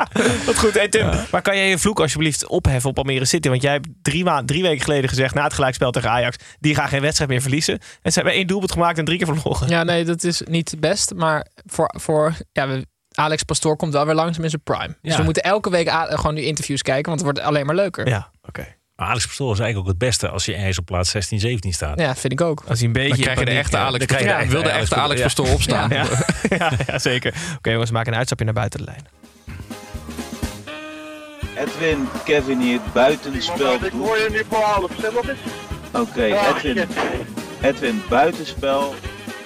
Wat goed. Hey Tim, maar kan jij je vloek alsjeblieft opheffen op Almere City? Want jij hebt drie, maand, drie weken geleden gezegd na het gelijkspel tegen Ajax... die gaan geen wedstrijd meer verliezen. En ze hebben één doelpunt gemaakt en drie keer verloren. Ja, nee, dat is niet best. Maar voor, voor ja, we, Alex Pastoor komt wel weer langzaam in zijn prime. Dus we moeten elke week gewoon nu interviews kijken, want het wordt alleen maar leuker. Ja, oké. Alex Pastoor is eigenlijk ook het beste als je ergens op plaats 16, 17 staat. vind ik ook. Als hij een beetje Dan krijg je de echte Alex. de Ja, echte wil de Alex echte Alex ja. Pastoor opstaan. Ja, ja, ja, zeker. Oké jongens, we maken een uitstapje naar buiten de lijn. Edwin, Kevin hier, buitenspel. Ik hoor je nu voor half. Oké, Edwin, Edwin, buitenspel.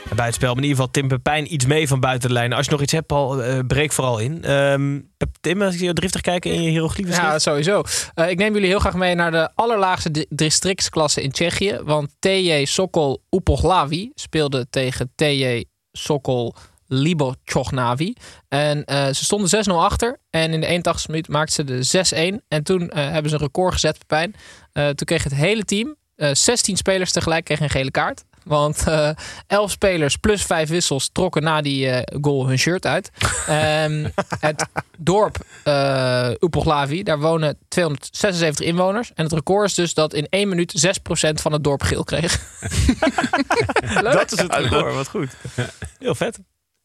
Een buitenspel, maar in ieder geval Tim Pepijn iets mee van buiten de lijn. Als je nog iets hebt, Paul, eh, breek vooral in. Ehm, Tim, als ik je driftig kijken in je hieroglyphen Ja, sowieso. Eh, ik neem jullie heel graag mee naar de allerlaagste di- districtsklasse in Tsjechië. Want TJ Sokol Upoglavi speelde tegen TJ Sokol Libochognavi. En eh, ze stonden 6-0 achter. En in de 81ste minuut maakten ze de 6-1. En toen hebben ze een record gezet, Pepijn. Eh, toen kreeg het hele team, eh 16 spelers tegelijk, een gele kaart. Want eh 11 spelers plus 5 wissels trokken na die eh, goal hun shirt uit. Ehm, het dorp uh, Upoglavi, daar wonen 276 inwoners. En het record is dus dat in 1 minuut 6% van het dorp geel kreeg. Leuk. Dat is het record, wat goed. Heel vet.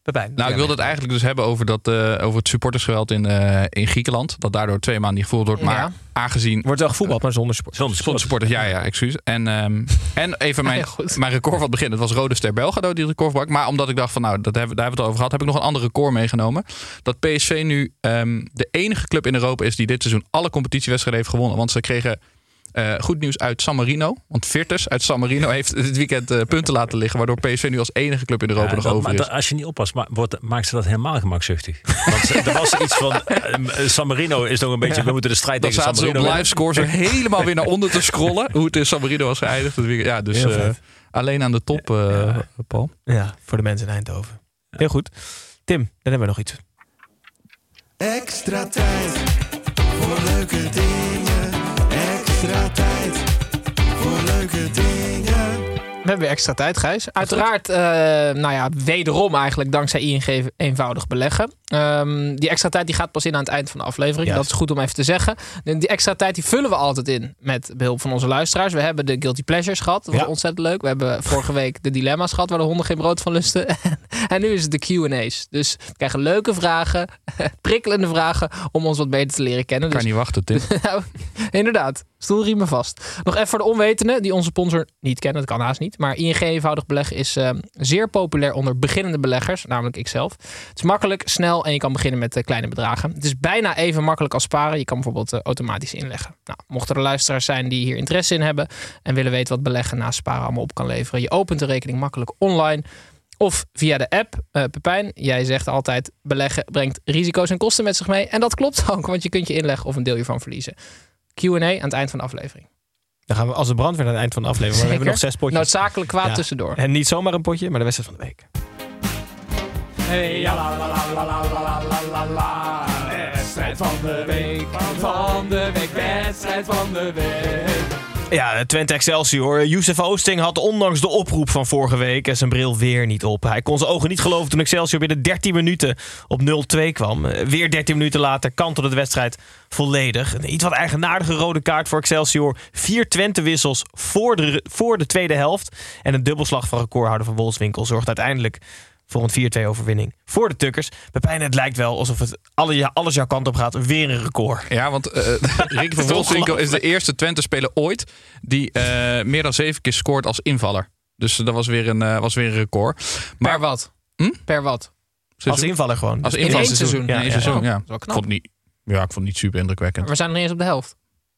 Pepijn. Nou, ik wilde het eigenlijk dus hebben over, dat, eh, over het supportersgeweld in, eh, in Griekenland. Dat daardoor twee maanden niet gevoeld wordt. Maar Ja. aangezien... Wordt wel gevoetbald, maar zonder sport. Zonder Zonder supporters, ja, ja, excuus. En, ehm, en even mijn, Ja, mijn record van het begin. Het was Rode Ster Belgrado die het record brak. Maar omdat ik dacht van, nou, dat hebben, daar hebben we het over gehad. Heb ik nog een ander record meegenomen. Dat PSV nu ehm, de enige club in Europa is die dit seizoen alle competitiewedstrijden heeft gewonnen. Want ze kregen eh, goed nieuws uit San Marino. Want Virtus uit San Marino heeft dit weekend eh, punten laten liggen. Waardoor PSV nu als enige club in Europa Ja, nog dat- over maar is. dat- als je niet oppast, ma- wordt, maakt ze dat helemaal gemakzuchtig. Want er was iets van. eh, San Marino is nog een beetje. We moeten de strijd Dan tegen San zaten ze op Marino. live scores er helemaal weer naar onder te scrollen. Hoe het in San Marino was geëindigd. dit weekend. Ja, dus eh, alleen aan de top, eh, Paul. Ja, voor de mensen in Eindhoven. Heel goed. Tim, dan hebben we nog iets. Extra tijd voor leuke dingen. Extra tijd voor leuke dingen. We hebben extra tijd, Gijs. Uiteraard, eh, nou ja, wederom eigenlijk dankzij ING eenvoudig beleggen. Ehm, die extra tijd die gaat pas in aan het eind van de aflevering. Dat is goed om even te zeggen. En Die extra tijd die vullen we altijd in met behulp van onze luisteraars. We hebben de Guilty Pleasures gehad. Dat was Ja. ontzettend leuk. We hebben vorige week de dilemma's gehad waar de honden geen brood van lusten. en nu is het de Q&A's. Dus we krijgen leuke vragen, prikkelende vragen om ons wat beter te leren kennen. Kan Dus niet wachten, Tim. nou, inderdaad. Stoelriemen vast. Nog even voor de onwetenden die onze sponsor niet kennen. Dat kan haast niet. Maar ING eenvoudig beleggen is eh, zeer populair onder beginnende beleggers. Namelijk ikzelf. Het is makkelijk, snel en je kan beginnen met eh, kleine bedragen. Het is bijna even makkelijk als sparen. Je kan bijvoorbeeld eh, automatisch inleggen. Nou, mochten er luisteraars zijn die hier interesse in hebben. En willen weten wat beleggen naast sparen allemaal op kan leveren. Je opent de rekening makkelijk online. Of via de app. Eh Pepijn, jij zegt altijd beleggen brengt risico's en kosten met zich mee. En dat klopt ook, want je kunt je inleggen of een deel hiervan verliezen. Q&A aan het eind van de aflevering. Dan gaan we als de brandweer aan het eind van de aflevering. Maar we hebben nog zes potjes. Noodzakelijk kwaad ja. tussendoor. En niet zomaar een potje, maar de wedstrijd van de week. Hey, ja, la, la, la, la, la, la, la, Wedstrijd van de week, van de week, wedstrijd van de week. Ja, Twente Excelsior. Youssef Oosting had ondanks de oproep van vorige week zijn bril weer niet op. Hij kon zijn ogen niet geloven toen Excelsior binnen 13 minuten op 0-2 kwam. Weer 13 minuten later kantelde de wedstrijd volledig. Een iets wat eigenaardige rode kaart voor Excelsior. Vier Twente-wissels voor de, voor de tweede helft. En een dubbelslag van recordhouder van Wolfswinkel zorgt uiteindelijk voor een 4-2 overwinning voor de Tukkers. Pepijn, het lijkt wel alsof het alle, alles jouw kant op gaat. Weer een record. Ja, want eh Ricky van Wolfswinkel is de eerste Twente-speler ooit... die eh, meer dan zeven keer scoort als invaller. Dus dat was weer een, eh, was weer een record. Maar Per wat? Hm? Per wat? Als invaller gewoon. Als Dus invaller. één seizoen? Ja, Ja, één ja. seizoen, ja. Dat is wel Ik knap. vond het niet, ja, ik vond het niet super indrukwekkend. We zijn nog niet eens op de helft.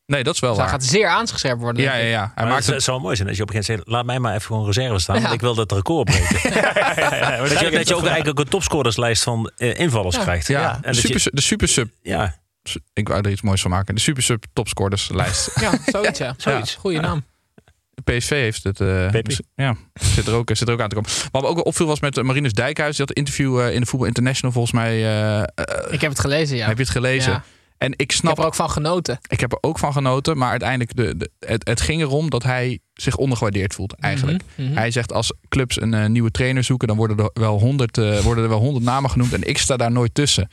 Nee, dat is wel Dus hij waar. gaat zeer aangescherpt worden. Ja, ja, ja. Hij Maar maakt het het... zou mooi zijn als je op een gegeven moment zegt... laat mij maar even gewoon reserve staan, Ja. want ik wil dat record breken. dat, je, dat je ook eigenlijk een topscorerslijst van eh, invallers Ja. krijgt. Ja, En de, je- super, de super sub. ja, Ik wou er iets moois van maken. De super sub topscorerslijst. Ja, zoiets ja. Zoiets. Goeie naam. PSV heeft het. eh, Pepe. ja, zit er, ook, zit er ook aan te komen. Wat me ook opviel was met eh, Marinus Dijkhuis. Die had een interview eh, in de Voetbal International volgens mij. Ik heb het gelezen, ja. Heb je het gelezen? En ik Ik snap heb er ook van genoten. Ik heb er ook van genoten, maar uiteindelijk de, de, het, het ging erom dat hij zich ondergewaardeerd voelt eigenlijk. Mhm, mhm. Hij zegt als clubs een eh, nieuwe trainer zoeken, dan worden er wel honderd eh, worden er wel honderd namen genoemd en ik sta daar nooit tussen.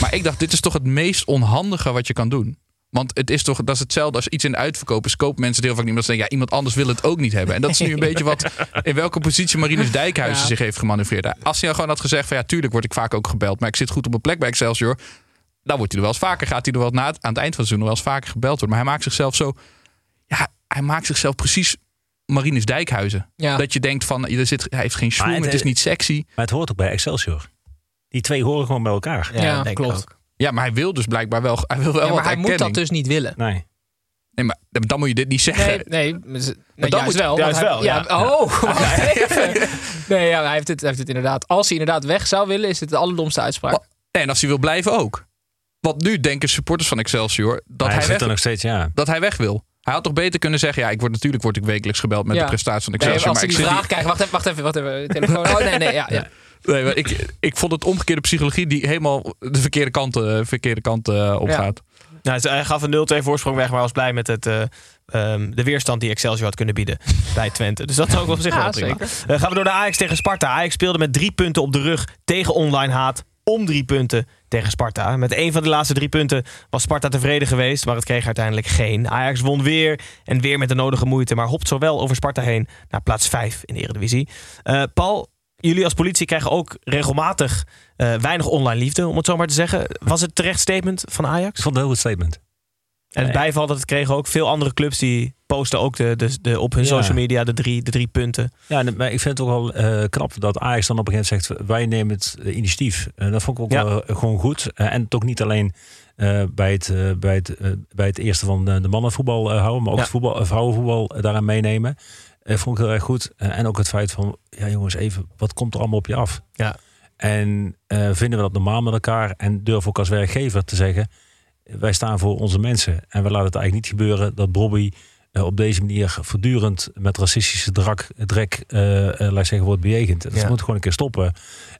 Maar ik dacht, dit is toch het meest onhandige wat je kan doen. Want het is toch, dat is hetzelfde als iets in de uitverkoop is. Kopen mensen het heel vaak niet, omdat ze denken, ja, iemand anders wil het ook niet hebben. En dat is nu een beetje wat, in welke positie Marinus Dijkhuizen Ja. zich heeft gemanoeuvreerd. Als hij nou gewoon had gezegd van, ja, tuurlijk word ik vaak ook gebeld, maar ik zit goed op mijn plek bij Excelsior. Dan wordt hij er wel eens vaker, gaat hij er wel na, aan het eind van het seizoen nog wel eens vaker gebeld worden. Maar hij maakt zichzelf zo, ja, hij maakt zichzelf precies Marinus Dijkhuizen. Ja. Dat je denkt van, er zit, hij heeft geen schwung, het- het is niet sexy. maar het hoort ook bij Excelsior. Die twee horen gewoon bij elkaar. Ja, denk ik klopt. ook. Ja, maar hij wil dus blijkbaar wel, hij wil wel Ja, wat maar hij moet dat dus niet willen. Nee. Nee, maar dan moet je dit niet zeggen. Nee, nee. Dan juist moet- wel. juist hij- wel, ja. Oh. Nee, ja, hij heeft, het, hij heeft het inderdaad. Als hij inderdaad weg zou willen, is het de allerdomste uitspraak. Wa- En als hij wil blijven ook. Want nu denken supporters van Excelsior dat hij hij, zit weg, nog steeds, ja. dat hij weg wil. Hij had toch beter kunnen zeggen: ja, ik word natuurlijk word ik wekelijks gebeld met Ja. de prestatie van Nee, Excelsior. als maar die ik, zit vraag krijgen, wacht even, wacht even, wacht even. Telefoon. Oh nee, nee, ja, ja. nee, maar ik, ik vond het omgekeerde psychologie die helemaal de verkeerde kant, eh, verkeerde kant eh, opgaat. Nou, hij gaf een 0-2 voorsprong weg, maar was blij met het, eh, ehm, de weerstand die Excelsior had kunnen bieden bij Twente. Dus dat is ook op zich Ja, wel prima. zeker. Gaan we door de Ajax tegen Sparta. Ajax speelde met drie punten op de rug tegen online haat. Om drie punten tegen Sparta. Met een van de laatste drie punten was Sparta tevreden geweest, maar het kreeg uiteindelijk geen. Ajax won weer en weer met de nodige moeite, maar hopt zowel over Sparta heen naar plaats 5 in de Eredivisie. Eh, Paul, jullie als politie krijgen ook regelmatig eh, weinig online liefde, om het zo maar te zeggen. Was het terecht statement van Ajax? Ik vond het statement. En het bijval dat het kregen ook veel andere clubs die posten ook de, de, de, op hun Ja. social media de drie, de drie punten. Ja, en- maar ik vind het ook wel eh, knap dat Ajax dan op een gegeven moment zegt... wij nemen het eh, initiatief. Eh, dat vond ik ook Ja. wel gewoon goed. En toch niet alleen bij, het, bij, het, bij het eerste van de, de mannenvoetbal houden... maar ook Ja. het voetbal, vrouwenvoetbal daaraan meenemen. Vond ik heel erg goed. En ook het feit van... ja jongens, even, wat komt er allemaal op je af? Ja. En vinden we dat normaal met elkaar? En durf ook als werkgever te zeggen... wij staan voor onze mensen. En we laten het eigenlijk niet gebeuren dat Bobby eh, op deze manier voortdurend met racistische drak, drek, laat ik zeggen, wordt bejegend. Dat Ja. moet gewoon een keer stoppen.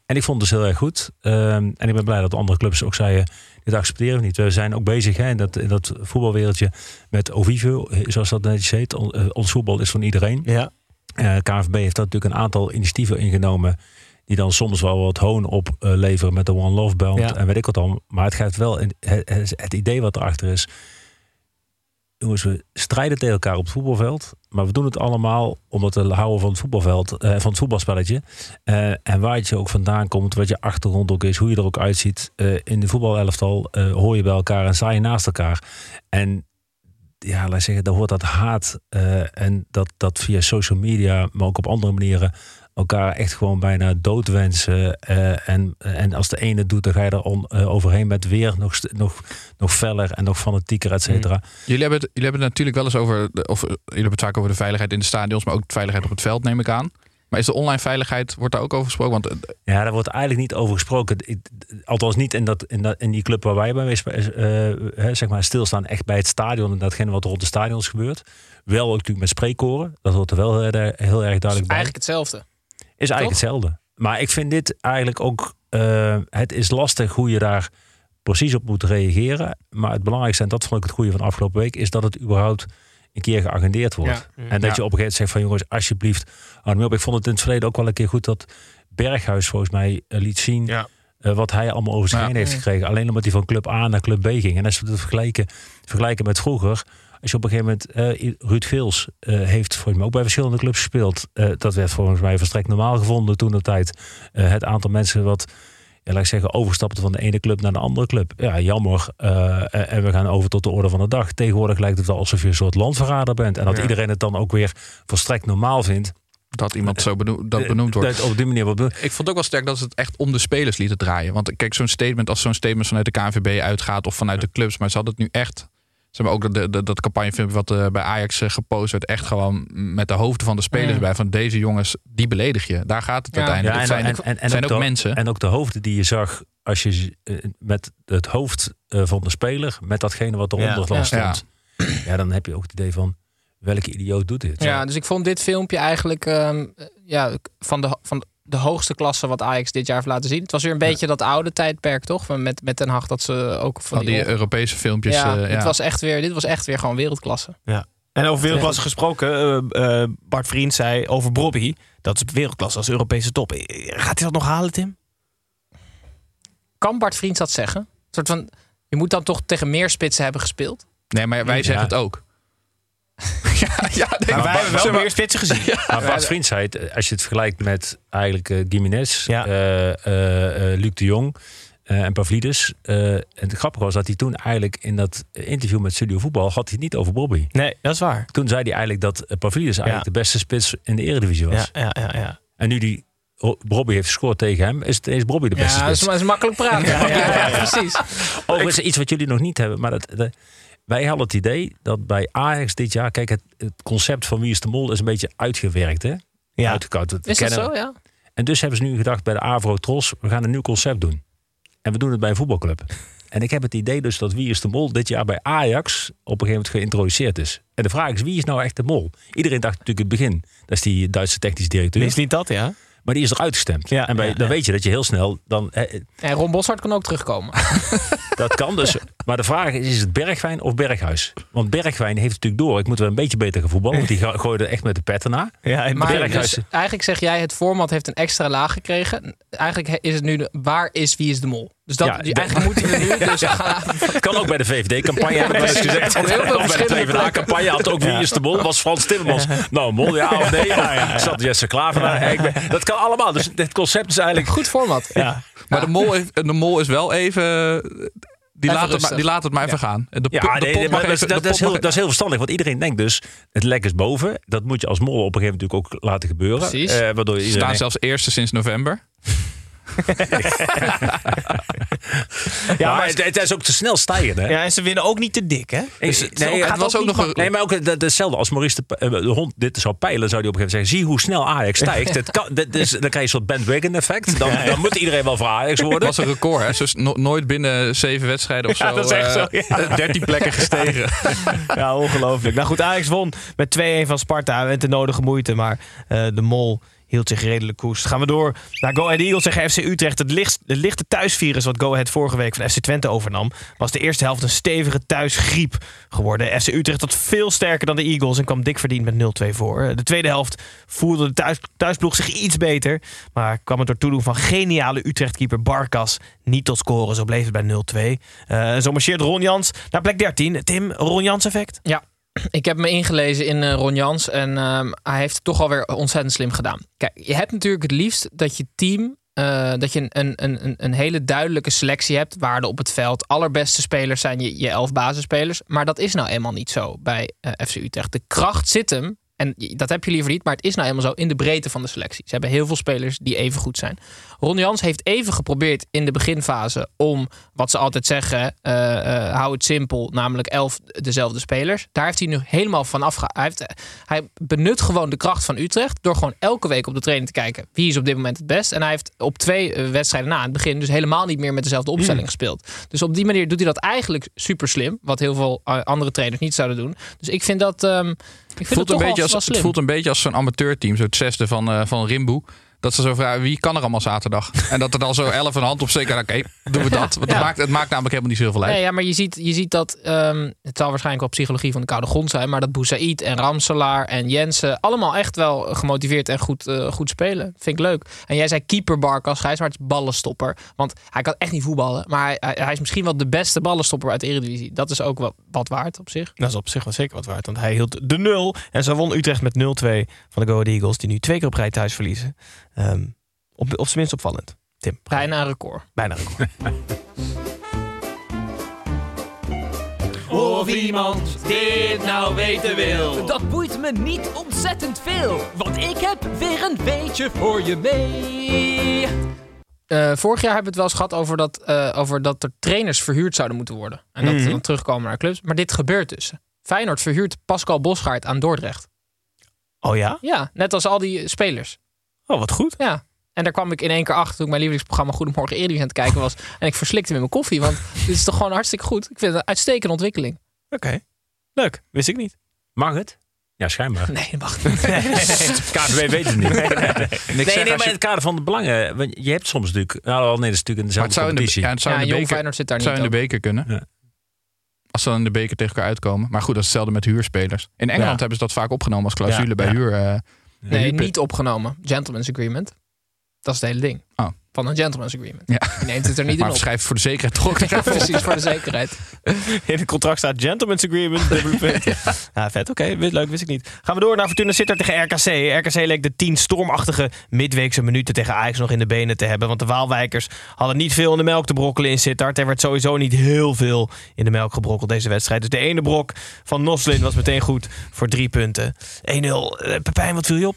En ik vond het dus heel erg goed. Ehm, en ik ben blij dat andere clubs ook zeiden, Dit accepteren we niet. We zijn ook bezig hè, in, dat, in dat voetbalwereldje met Ovivo, zoals dat netjes heet. On- Ons voetbal is van iedereen. Ja. KNVB heeft daar natuurlijk een aantal initiatieven ingenomen. Die dan soms wel wat hoon opleveren met de One Love Band Ja. en weet ik wat dan. Maar het gaat wel, in, het, het- het idee wat erachter is. Jongens, we strijden tegen elkaar op het voetbalveld. Maar we doen het allemaal omdat we houden van het voetbalveld, eh, van het voetbalspelletje. Eh, en waar je ook vandaan komt, wat je achtergrond ook is, hoe je er ook uitziet. eh, in de voetbalelftal eh, hoor je bij elkaar en sta je naast elkaar. En ja, laat zeggen, daar hoort dat haat eh, en dat, dat via social media, maar ook op andere manieren, elkaar echt gewoon bijna doodwensen. eh, en, en als de ene doet, dan ga je er on- eh, overheen met weer nog, nog, nog feller en nog fanatieker, et cetera. Jullie hebben, het, jullie hebben het natuurlijk wel eens over, de- of jullie hebben het vaak over de veiligheid in de stadions, maar ook de veiligheid op het veld, neem ik aan. Maar is de online veiligheid, wordt daar ook over gesproken? Want eh, Ja, daar wordt eigenlijk niet over gesproken. Althans niet in, dat, in, dat, in die club waar wij bij eh, hè, zeg maar stilstaan. Echt bij het stadion en datgene wat rond de stadions gebeurt. Wel ook natuurlijk met spreekkoren. Dat hoort er wel heel, erg- heel erg duidelijk bij. Eigenlijk hetzelfde. Is eigenlijk hetzelfde. Maar ik vind dit eigenlijk ook... eh, het is lastig hoe je daar precies op moet reageren. Maar het belangrijkste, en dat vond ik het goede van de afgelopen week... is dat het überhaupt een keer geagendeerd wordt. Ja. En dat Ja. je op een gegeven moment zegt van... jongens, alsjeblieft, hou me op. Ik vond het in het verleden ook wel een keer goed... dat Berghuis volgens mij eh, liet zien... eh, wat hij allemaal over zich heen heeft gekregen. Alleen omdat hij van club A naar club B ging. En als we het vergelijken, vergelijken met vroeger... Als je op een gegeven moment, eh, Ruud Geels eh, heeft volgens mij ook bij verschillende clubs gespeeld. Eh, dat werd volgens mij verstrekt normaal gevonden toen de tijd. Het aantal mensen wat, ja, laat ik zeggen, overstapte van de ene club naar de andere club. Ja, jammer. En we gaan over tot de orde van de dag. Tegenwoordig lijkt het wel alsof je een soort landverrader bent. En dat Ja. iedereen het dan ook weer volstrekt normaal vindt. dat iemand zo beno- dat benoemd wordt. Dat op die manier. Ik vond het ook wel sterk dat ze het echt om de spelers lieten draaien. Want kijk, zo'n statement, als zo'n statement vanuit de KNVB uitgaat of vanuit de clubs, maar ze hadden het nu echt. Ze hebben ook dat, dat, dat campagnefilmpje wat eh, bij Ajax eh, gepost werd, echt gewoon met de hoofden van de spelers bij. Van deze jongens, die beledig je. Daar gaat het uiteindelijk. het zijn, het zijn ook, de, mensen. En ook de hoofden die je zag als je eh, met het hoofd van de speler, met datgene wat eronder Ja. stond. Ja. dan heb je ook het idee van, welke idioot doet dit? Ja, dus ik vond dit filmpje eigenlijk ehm, ja, van, de, van de hoogste klasse wat Ajax dit jaar heeft laten zien. Het was weer een beetje dat oude tijdperk, toch? Van Met, met Den Haag dat ze ook van Al die Europese filmpjes. Ja, eh, ja. Het was echt weer, dit was echt weer gewoon wereldklasse. Ja. En over wereldklasse gesproken, eh, eh, Bart Vriend zei over Bobby, dat is wereldklasse als Europese top. Gaat hij dat nog halen, Tim? Kan Bart Vriends dat zeggen? Een soort van, je moet dan toch tegen meer spitsen hebben gespeeld? Nee, maar wij Ja. zeggen het ook. ja, ja, nee, Maar wij hebben wel zeg maar- meer spitsen gezien. Maar Bart Vriend zei het, als je het vergelijkt met eigenlijk eh Gimenez, eh, eh, eh, Luc de Jong eh, en Pavlidis. eh, en het grappige was dat hij toen eigenlijk in dat interview met Studio Voetbal had hij het niet over Bobby. Nee, dat is waar. Toen zei hij eigenlijk dat eh, Pavlidis eigenlijk de beste spits in de Eredivisie was. Ja, ja, ja, ja. En nu die Bobby heeft gescoord tegen hem, is, het, is Bobby de beste Ja, dat spits. is, dat is makkelijk praten. Ja, ja, ja, precies. Overigens iets wat jullie nog niet hebben, maar dat, dat- wij hadden het idee dat bij Ajax dit jaar, kijk, het, het concept van wie is de mol is een beetje uitgewerkt, hè? Ja. Uitgekoud. We Is dat zo, ja? En dus hebben ze nu gedacht bij de Avro Tros, we gaan een nieuw concept doen. En we doen het bij een voetbalclub. En ik heb het idee dus dat Wie is de Mol dit jaar bij Ajax op een gegeven moment geïntroduceerd is. En de vraag is, wie is nou echt de mol? Iedereen dacht natuurlijk in het begin, dat is die Duitse technisch directeur. Is niet dat, ja? Maar die is eruit gestemd. Ja, en bij, ja, dan ja. weet je dat je heel snel... Dan, eh, En Ron Boshart kan ook terugkomen. dat kan dus. Maar de vraag is, is het Bergwijn of Berghuis? Want Bergwijn heeft natuurlijk door. Ik moet wel een beetje beter gaan voetballen. Want die gooide echt met de pet erna. Ja, en Maar Berghuis- dus eigenlijk zeg jij, het format heeft een extra laag gekregen. Eigenlijk is het nu, de, waar is Wie is de Mol? Dus dat, Ja, die- eigenlijk moeten we nu dus gaan... Het kan ook bij de VVD-campagne, heb ik wel eens gezegd. Op heel veel Of bij de verschillende PvdA-campagne had ook wie is de mol. Was Frans Timmermans. Nou, mol ja of nee? Of Zat Jesse Klaver Dat kan allemaal. Dus dit concept is eigenlijk... Goed format. Ja. Maar de mol, heeft- de mol is wel even. Die laat, het maar, die laat het maar even gaan. De, Ja, de nee, maar dat, is- even- dat, de dat is pot heel, dat is heel verstandig. Want iedereen denkt dus, het lek is boven. Dat moet je als mol op een gegeven moment natuurlijk ook laten gebeuren. Precies. Eh, waardoor Ze iedereen... staan zelfs eerste sinds november. Ja, maar het, het is ook te snel stijgen. Hè? Ja, en ze winnen ook niet te dik, hè? Dus, het nee, gaat het was ook nog een, nee, maar ook dat- hetzelfde als Maurice de, eh, de hond dit zou peilen, zou hij op een gegeven moment zeggen: zie hoe snel Ajax stijgt. Het kan, dit is, dan krijg je een soort bandwagon effect. Dan, dan moet iedereen wel voor Ajax Dat worden. was een record, hè? Dus no- nooit binnen zeven wedstrijden of Ja, zo. dat is echt zo, eh, ja. 13 plekken gestegen. Ja, ongelooflijk. Nou goed, Ajax won met 2-1 van Sparta met de nodige moeite. Maar eh, de Mol hield zich redelijk koest. Gaan we door naar Go Ahead Eagles tegen FC Utrecht. Het, licht, het lichte thuisvirus wat Go Ahead vorige week van FC Twente overnam... was de eerste helft een stevige thuisgriep geworden. FC Utrecht was veel sterker dan de Eagles en kwam dik verdiend met 0-2 voor. De tweede helft voelde de thuis, thuisploeg zich iets beter... maar kwam het door toedoen van geniale Utrecht-keeper Barkas niet tot scoren. Zo bleef het bij 0-2. Eh, zo marcheert Ron Jans naar plek 13. Tim, Ron Jans effect? Ja, ik heb me ingelezen in eh, Ron Jans en ehm, hij heeft het toch alweer ontzettend slim gedaan. Kijk, je hebt natuurlijk het liefst dat je team, eh, dat je een, een, een, een hele duidelijke selectie hebt, waarde op het veld. Allerbeste spelers zijn je, je elf basisspelers, maar dat is nou eenmaal niet zo bij eh, FC Utrecht. De kracht zit hem, en dat heb je liever niet, maar het is nou eenmaal zo in de breedte van de selectie. Ze hebben heel veel spelers die even goed zijn. Ron Jans heeft even geprobeerd in de beginfase om, wat ze altijd zeggen, eh, eh, hou het simpel, namelijk elf dezelfde spelers. Daar heeft hij nu helemaal van afge... Hij, heeft, hij benut gewoon de kracht van Utrecht door gewoon elke week op de training te kijken wie is op dit moment het best. En hij heeft op twee eh, wedstrijden na het begin dus helemaal niet meer met dezelfde opstelling gespeeld. Dus op die manier doet hij dat eigenlijk super slim, wat heel veel eh, andere trainers niet zouden doen. Dus ik vind dat... ehm, ik vind voelt het een beetje als, het voelt een beetje als zo'n amateurteam, zo het zesde van, eh, van Rimboe. Dat ze zo vragen, wie kan er allemaal zaterdag? En dat er dan zo elf een hand op steken. Oké, doen we dat. Want Ja. het, maakt, het maakt namelijk helemaal niet zoveel uit. Nee, ja, maar je ziet, je ziet dat. ehm, het zal waarschijnlijk wel psychologie van de koude grond zijn. Maar dat Boussaïd en Ramselaar en Jensen. allemaal echt wel gemotiveerd en goed, eh, goed spelen. Vind ik leuk. En jij zei keeper Barkas Gijs, maar het is ballenstopper. Want hij kan echt niet voetballen. Maar hij, hij, hij is misschien wel de beste ballenstopper uit de Eredivisie. Dat is ook wat, wat waard op zich. Dat is op zich wel zeker wat waard. Want hij hield de nul. En zo won Utrecht met 0-2 van de Go Ahead Eagles. Die nu twee keer op rij thuis verliezen. Ehm, op, op zijn minst opvallend. Tim. Bijna een record. Bijna een record. Of iemand dit nou weten wil. Dat boeit me niet ontzettend veel, want ik heb weer een beetje voor je mee. Eh, vorig jaar hebben we het wel eens gehad over dat, eh, over dat er trainers verhuurd zouden moeten worden. En dat ze Mhm. dan terugkomen naar clubs. Maar dit gebeurt dus. Feyenoord verhuurt Pascal Bosgaard aan Dordrecht. Oh ja? Ja, net als al die spelers. Oh, wat goed. Ja. En daar kwam ik in één keer achter toen ik mijn lievelingsprogramma Goedemorgen Eredivisie aan het kijken was. En ik verslikte met mijn koffie, want dit is toch gewoon hartstikke goed. Ik vind het een uitstekende ontwikkeling. Oké. Leuk. Wist ik niet. Mag het? Ja, schijnbaar. Nee, dat mag niet. KVB weet het niet. Nee, nee, nee. Niks nee, zeggen nee als maar in het kader van de belangen. want Je hebt soms natuurlijk... Nou, nee, dat is natuurlijk in Maar het dezelfde zou in de, ja, het zou Ja, in de beker, Feyenoord zit daar het zou in de beker kunnen. Ja. Als ze dan in de beker tegen elkaar uitkomen. Maar goed, dat is hetzelfde met huurspelers. In Engeland Ja. hebben ze dat vaak opgenomen als clausule Ja, bij ja. huur. eh, Nee, niet opgenomen. Gentleman's agreement. Dat is het hele ding. Oh. Van een gentleman's agreement. Ja. Je neemt het er niet in Maar op. schrijf voor de zekerheid toch Ja, precies, voor de zekerheid. In het contract staat gentleman's agreement. ja, vet. Oké, wist- leuk. Wist ik niet. Gaan we door naar Fortuna Sittard tegen RKC. RKC leek de tien stormachtige midweekse minuten tegen Ajax nog in de benen te hebben. Want de Waalwijkers hadden niet veel in de melk te brokkelen in Sittard. Er werd sowieso niet heel veel in de melk gebrokkeld deze wedstrijd. Dus de ene brok van Noslin was meteen goed voor drie punten. 1-0. Eh, Pepijn, wat viel je op?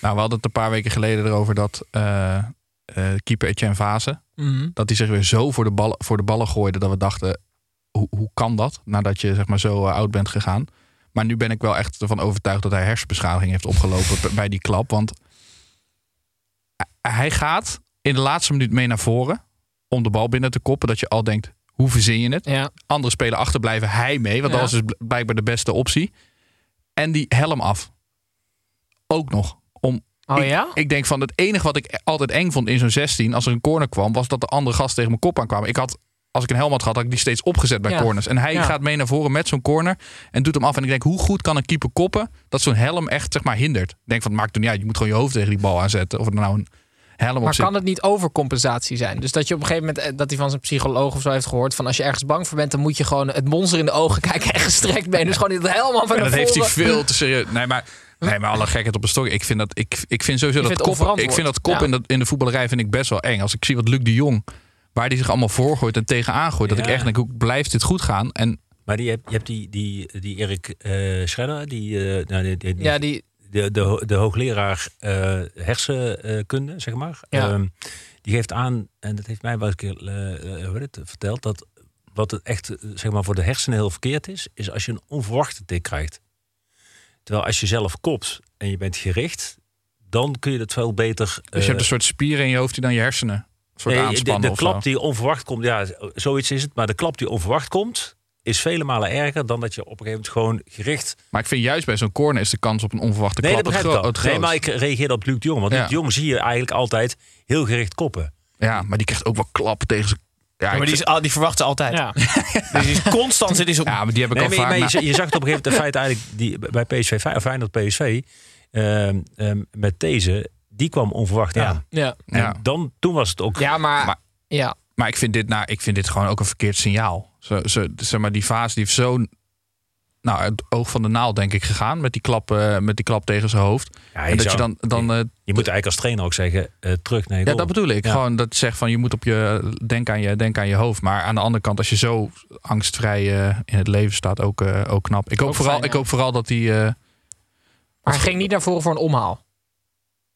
Nou, we hadden het een paar weken geleden erover dat eh, eh, keeper Etienne Vase... Mhm. dat hij zich weer zo voor de, ballen, voor de ballen gooide... dat we dachten, hoe, hoe kan dat? Nadat je zeg maar, zo eh, oud bent gegaan. Maar nu ben ik wel echt ervan overtuigd... dat hij hersenbeschadiging heeft opgelopen bij die klap. Want hij gaat in de laatste minuut mee naar voren... om de bal binnen te koppen. Dat je al denkt, hoe verzin je het? Ja. Andere spelen achterblijven, hij mee. Want Ja. dat was dus bl- blijkbaar de beste optie. En die helm af. Ook nog. Om, Oh ik, ja? ik denk van het enige wat ik altijd eng vond in zo'n 16, als er een corner kwam, was dat de andere gasten tegen mijn kop aankwamen. Ik had, als ik een helm had gehad, had ik die steeds opgezet bij Ja. corners. En hij Ja. gaat mee naar voren met zo'n corner en doet hem af. En ik denk, hoe goed kan een keeper koppen dat zo'n helm echt zeg maar hindert? Ik denk van, het maakt toen niet uit. Je moet gewoon je hoofd tegen die bal aanzetten. Of er nou een helm Maar zit. kan het niet overcompensatie zijn? Dus dat je op een gegeven moment, eh, dat hij van zijn psycholoog of zo heeft gehoord, van als je ergens bang voor bent, dan moet je gewoon het monster in de ogen kijken en gestrekt benen. Dus gewoon niet helemaal van naar dat heeft hij veel te serieus. Nee, maar, nee, maar alle gekheid op een stok. Ik vind, dat, ik, ik vind sowieso dat kop, ik vind dat kop Ja. in, dat, in de voetballerij vind ik best wel eng. Als ik zie wat Luc de Jong, waar die zich allemaal voorgooit en tegenaan gooit. Dat ik echt denk, hoe blijft dit goed gaan? En Maar die, je hebt die, die, die Erik eh Schredder, die, eh, nou, die, die- Ja, die, de, de, de hoogleraar eh, hersenkunde, zeg maar. Ja. Ehm, die geeft aan, en dat heeft mij wel eens een keer hoe heet het, verteld, dat wat het echt zeg maar, voor de hersenen heel verkeerd is, is als je een onverwachte tik krijgt. Terwijl als je zelf kopt en je bent gericht, dan kun je het veel beter. dus je hebt eh, een soort spieren in je hoofd die dan je hersenen soort nee, de, aanspannen. de klap die onverwacht komt, ja, zoiets is het. Maar de klap die onverwacht komt, is vele malen erger dan dat je op een gegeven moment gewoon gericht... Maar ik vind juist bij zo'n corner is de kans op een onverwachte Nee, dat klap het begrijp ik het Nee, grootst. maar ik reageerde op Luc de Jong. Want Ja. Luc de Jong zie je eigenlijk altijd heel gericht koppen. Ja, maar die krijgt ook wel klappen tegen zijn... Ja, maar die, is, al- die verwacht ze altijd. Ja. Dus die is constant zit is op. ja, maar die heb ik Nee, al maar, vaak... maar je, je zag het op een gegeven moment, de feit eigenlijk die, bij PSV, of Feyenoord PSV, ehm, ehm, met deze, die kwam onverwacht Ja. aan. Ja. En Ja. dan, toen was het ook... ja, maar, Maar- ja. Maar ik vind dit, nou, ik vind dit gewoon ook een verkeerd signaal. Zo, zo, zeg maar, die fase die heeft zo nou, het oog van de naald, denk ik, gegaan. Met die klap, eh, met die klap tegen zijn hoofd. Ja, en dat zou- je dan, dan eh, je moet eigenlijk als trainer ook zeggen, eh, terug naar je Ja, dat bedoel ik. Ja. Gewoon dat je zegt van je moet op je denk aan je, denk aan je hoofd. Maar aan de andere kant, als je zo angstvrij eh, in het leven staat, ook, eh, ook knap. Ik hoop, Ook vooral, fijn, ik ja. hoop vooral dat hij. eh, Maar hij ging niet naar voren voor een omhaal.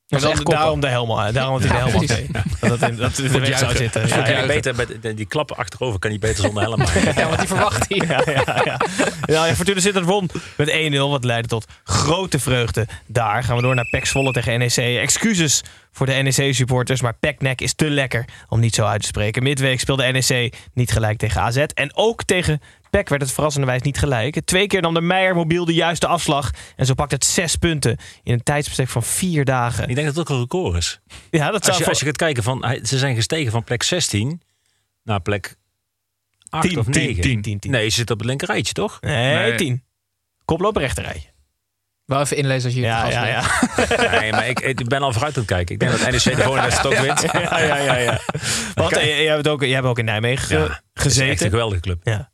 Dan, daarom de helm. Daarom dat hij de helm had. Dat dat in, dat in de weg zou zitten. Ja, beter met die klappen achterover kan je beter zonder helm maken. Ja, want die verwacht hij. ja, ja, ja. ja, ja, Fortuna Sittard won met 1-0. Wat leidde tot grote vreugde daar. Gaan we door naar PEC Zwolle tegen NEC. Excuses voor de NEC-supporters. Maar PEC-nek is te lekker om niet zo uit te spreken. Midweek speelde NEC niet gelijk tegen AZ. En ook tegen PEC werd het verrassenderwijs niet gelijk. Twee keer nam de Meijer mobiel de juiste afslag. En zo pakt het zes punten in een tijdsbestek van vier dagen. Ik denk dat het ook een record is. Ja, dat Als zou je, voor- als je gaat kijken van, hij- ze zijn gestegen van plek 16 naar plek 8 10, of 10, 9. 10, 10, 10. Nee, ze zit op het linker rijtje, toch? Nee, Nee. tien. Koploper rechterrijtje. Wel even inlezen als je hier Ja, ja, bent. ja. Nee, maar ik, ik ben al vooruit aan het kijken. Ik denk dat NEC de volgende wedstrijd ook wint. ja, ja, ja, ja. Want eh, jij, hebt ook, jij hebt ook in Nijmegen ge- Ja, Het is echt gezeten. een geweldige club. Ja.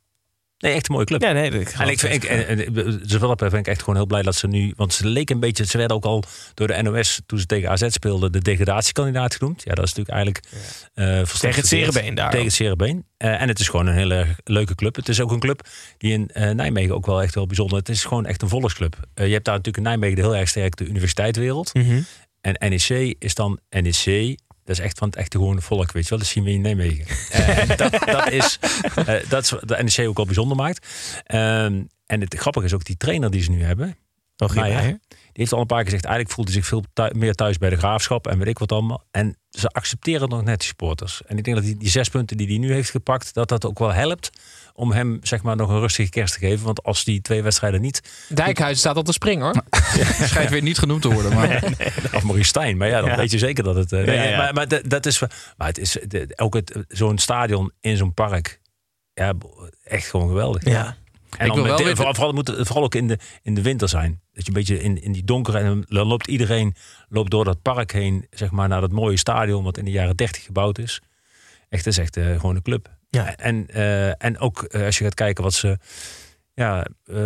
Nee, echt een mooie club. Ja, nee, dat En ik vind, ik, en, en, ben ik echt gewoon heel blij dat ze nu... Want ze leken een beetje... Ze werden ook al door de NOS, toen ze tegen AZ speelden... de degradatiekandidaat genoemd. Ja, dat is natuurlijk eigenlijk... eh volstrekt Tegen het. Cerebeen daar Tegen het Cerebeen. Eh, en het is gewoon een hele erg leuke club. Het is ook een club die in eh, Nijmegen ook wel echt wel bijzonder... Het is gewoon echt een volksclub. Eh, je hebt daar natuurlijk in Nijmegen de heel erg sterk de universiteitswereld. Mhm. En NEC is dan NEC. Dat is echt van het echte gewone volk, weet je wel. Dat zien we in Nijmegen. Eh, en dat, dat is eh, dat is wat de NEC ook al bijzonder maakt. Ehm, en het grappige is ook die trainer die ze nu hebben. Rogier Meijer. Die heeft al een paar keer gezegd, eigenlijk voelt hij zich veel meer thuis bij de graafschap en weet ik wat allemaal. En ze accepteren nog net die supporters. En ik denk dat die, die zes punten die hij nu heeft gepakt, dat dat ook wel helpt om hem zeg maar nog een rustige kerst te geven. Want als die twee wedstrijden niet, Dijkhuis staat op de spring hoor. schijnt weer niet genoemd te worden. Maar of Maurice Stijn, maar ja, dan Ja. weet je zeker dat het. eh, nee, Ja, ja. Maar, maar dat, dat is, maar het is het, zo'n stadion in zo'n park, ja, echt gewoon geweldig. Ja. En Ik dan wil wel weten- vooral, vooral, moet het vooral ook in de, in de winter zijn. Dat je een beetje in, in die donkere... En dan loopt iedereen loopt door dat park heen, zeg maar, naar dat mooie stadion... wat in de jaren 30 gebouwd is. Echt, is echt eh, gewoon een club. Ja. En, eh, en ook eh, als je gaat kijken wat ze... Ja, eh,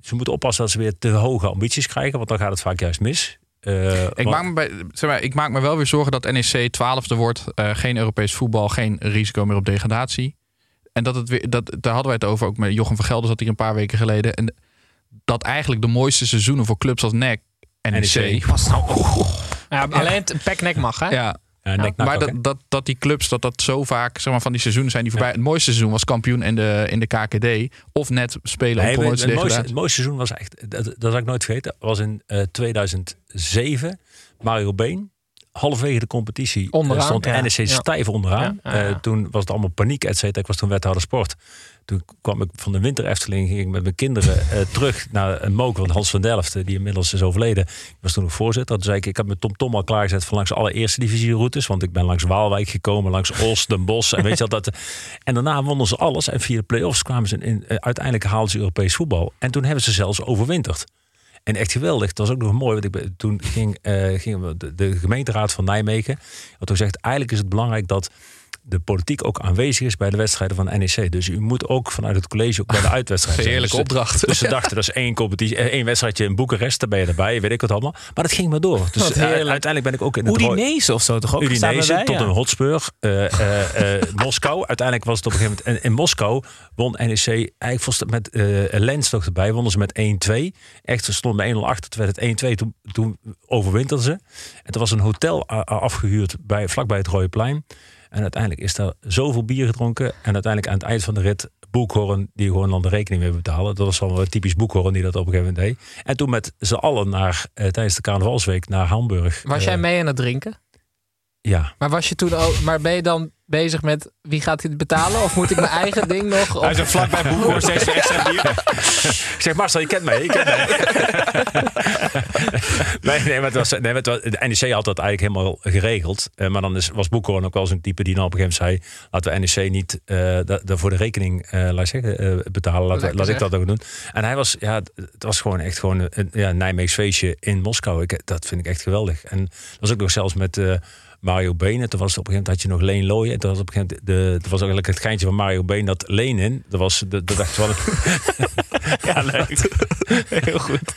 ze moeten oppassen dat ze weer te hoge ambities krijgen... want dan gaat het vaak juist mis. Eh, ik, maak me bij, zeg maar, ik maak me wel weer zorgen dat NEC 12e wordt. eh, geen Europees voetbal, geen risico meer op degradatie. En dat het weer, dat, daar hadden wij het over ook met Jochem van Gelder, zat hier een paar weken geleden. En dat eigenlijk de mooiste seizoenen voor clubs als NEC en NEC. NEC. Was nou, ja, alleen het peknek mag hè. Ja, Ja, maar ook, dat, dat, dat die clubs, dat dat zo vaak, zeg maar, van die seizoenen zijn die voorbij. Het mooiste seizoen was kampioen in de, in de KKD. Of net spelen Nee, op het, het, mooiste, het mooiste seizoen was echt, dat, dat zal ik nooit vergeten, was in eh, 2007. Mario Been, halverwege de competitie, eh, Onderaan, stond ja. NEC Ja. stijf onderaan. Ja, ja, ja. Eh, toen was het allemaal paniek, et cetera. Ik was toen wethouder sport. Toen kwam ik van de winter Efteling, ging ik met mijn kinderen eh, terug naar een moker van Hans van Delft, eh, die inmiddels is overleden. Ik was toen nog voorzitter. Toen zei ik, ik heb mijn Tom al klaargezet voor langs alle eerste divisie routes, want ik ben langs Waalwijk gekomen, langs Os, Den. En weet je wel, dat. En daarna wonnen ze alles. En via de play-offs kwamen ze in, eh, uiteindelijk haalden ze Europees voetbal. En toen hebben ze zelfs overwinterd. En echt geweldig. Dat was ook nog mooi. Want ik ben, toen ging, eh, gingen we de, de gemeenteraad van Nijmegen. Had toen gezegd, eigenlijk is het belangrijk dat de politiek ook aanwezig is bij de wedstrijden van NEC. Dus u moet ook vanuit het college ook bij de uitwedstrijden zijn. Heerlijke Dus, opdracht. Dus ze dachten, dat is één, competitie, eh, één wedstrijdje in Boekarest. Daar ben je erbij, weet ik wat allemaal. Maar dat ging maar door. Dus eh, uiteindelijk ben ik ook in het rooi- Udinese of zo toch ook? Udinese tot Ja. een Hotspur. eh, Moskou. Uiteindelijk was het op een gegeven moment... En in Moskou won NEC eigenlijk volgens met Lens nog erbij. Wonnen ze met 1-2. Echt, ze stonden bij 1-0 achter. Toen werd het 1-2. Toen, toen overwinterden ze. En er was een hotel afgehuurd bij, vlakbij het Rode Plein. En uiteindelijk is daar zoveel bier gedronken. En uiteindelijk aan het eind van de rit... Boekhorn, die gewoon dan de rekening mee betalen. Dat was wel wel typisch Boekhorn die dat op een gegeven moment deed. En toen met z'n allen naar, eh, tijdens de carnavalsweek naar Hamburg. Was Eh, jij mee aan het drinken? Ja. Maar was je toen ook, maar ben je dan bezig met wie gaat dit betalen? Of moet ik mijn eigen ding nog? Of... Hij is er vlakbij een extra bier. Ik zeg, Marcel, je kent mij. Je kent mij. nee, nee, maar het was, nee, maar het was, de NEC had dat eigenlijk helemaal geregeld. Eh, maar dan is, was Boekhoorn ook wel zo'n type die dan op een gegeven moment zei... laten we NEC niet eh da- daarvoor de rekening eh, laat, zeggen, eh, betalen. Laat, laat ik dat ook doen. En hij was, ja, het het was gewoon echt gewoon een ja, Nijmeegs feestje in Moskou. Ik, dat vind ik echt geweldig. En dat was ook nog zelfs met... eh, Mario Been. Toen was het op een gegeven moment had je nog Leen Looyen. Toen was op een gegeven moment de, dat was eigenlijk het geintje van Mario Been dat Leen in. Dat was de, de dacht van. Ja, leuk. Heel goed.